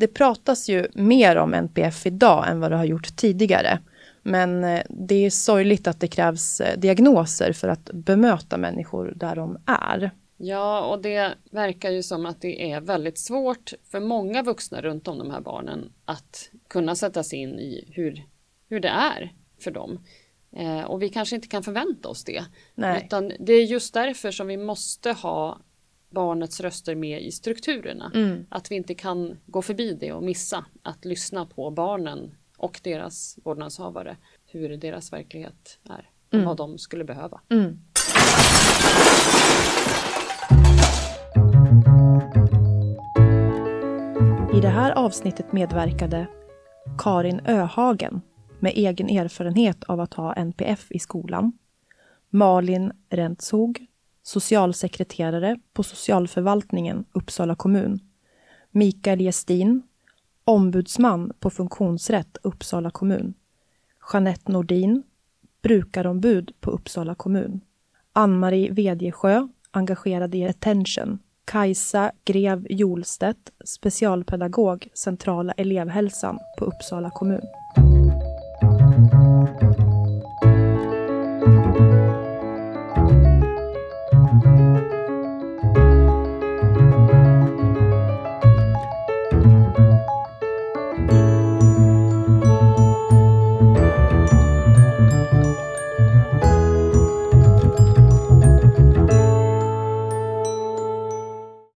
D: Det pratas ju mer om NPF idag än vad det har gjort tidigare. Men eh, det är sorgligt att det krävs eh, diagnoser för att bemöta människor där de är.
E: Ja, och det verkar ju som att det är väldigt svårt för många vuxna runt om de här barnen att kunna sätta sig in i hur, hur det är för dem. Eh, och vi kanske inte kan förvänta oss det.
D: Nej.
E: Utan det är just därför som vi måste ha barnets röster med i strukturerna.
D: Mm.
E: Att vi inte kan gå förbi det och missa att lyssna på barnen och deras vårdnadshavare. Hur deras verklighet är. Och
D: Mm.
E: vad de skulle behöva.
D: Mm. I det här avsnittet medverkade Karin Öhagen med egen erfarenhet av att ha NPF i skolan. Malin Rentshog, socialsekreterare på socialförvaltningen Uppsala kommun. Mikael Gestin, ombudsman på funktionsrätt Uppsala kommun. Jeanette Nordin, brukarombud på Uppsala kommun. Ann-Marie Vedjesjö, engagerad i Attention. Kajsa Grev Jolstedt, specialpedagog, centrala elevhälsan på Uppsala kommun.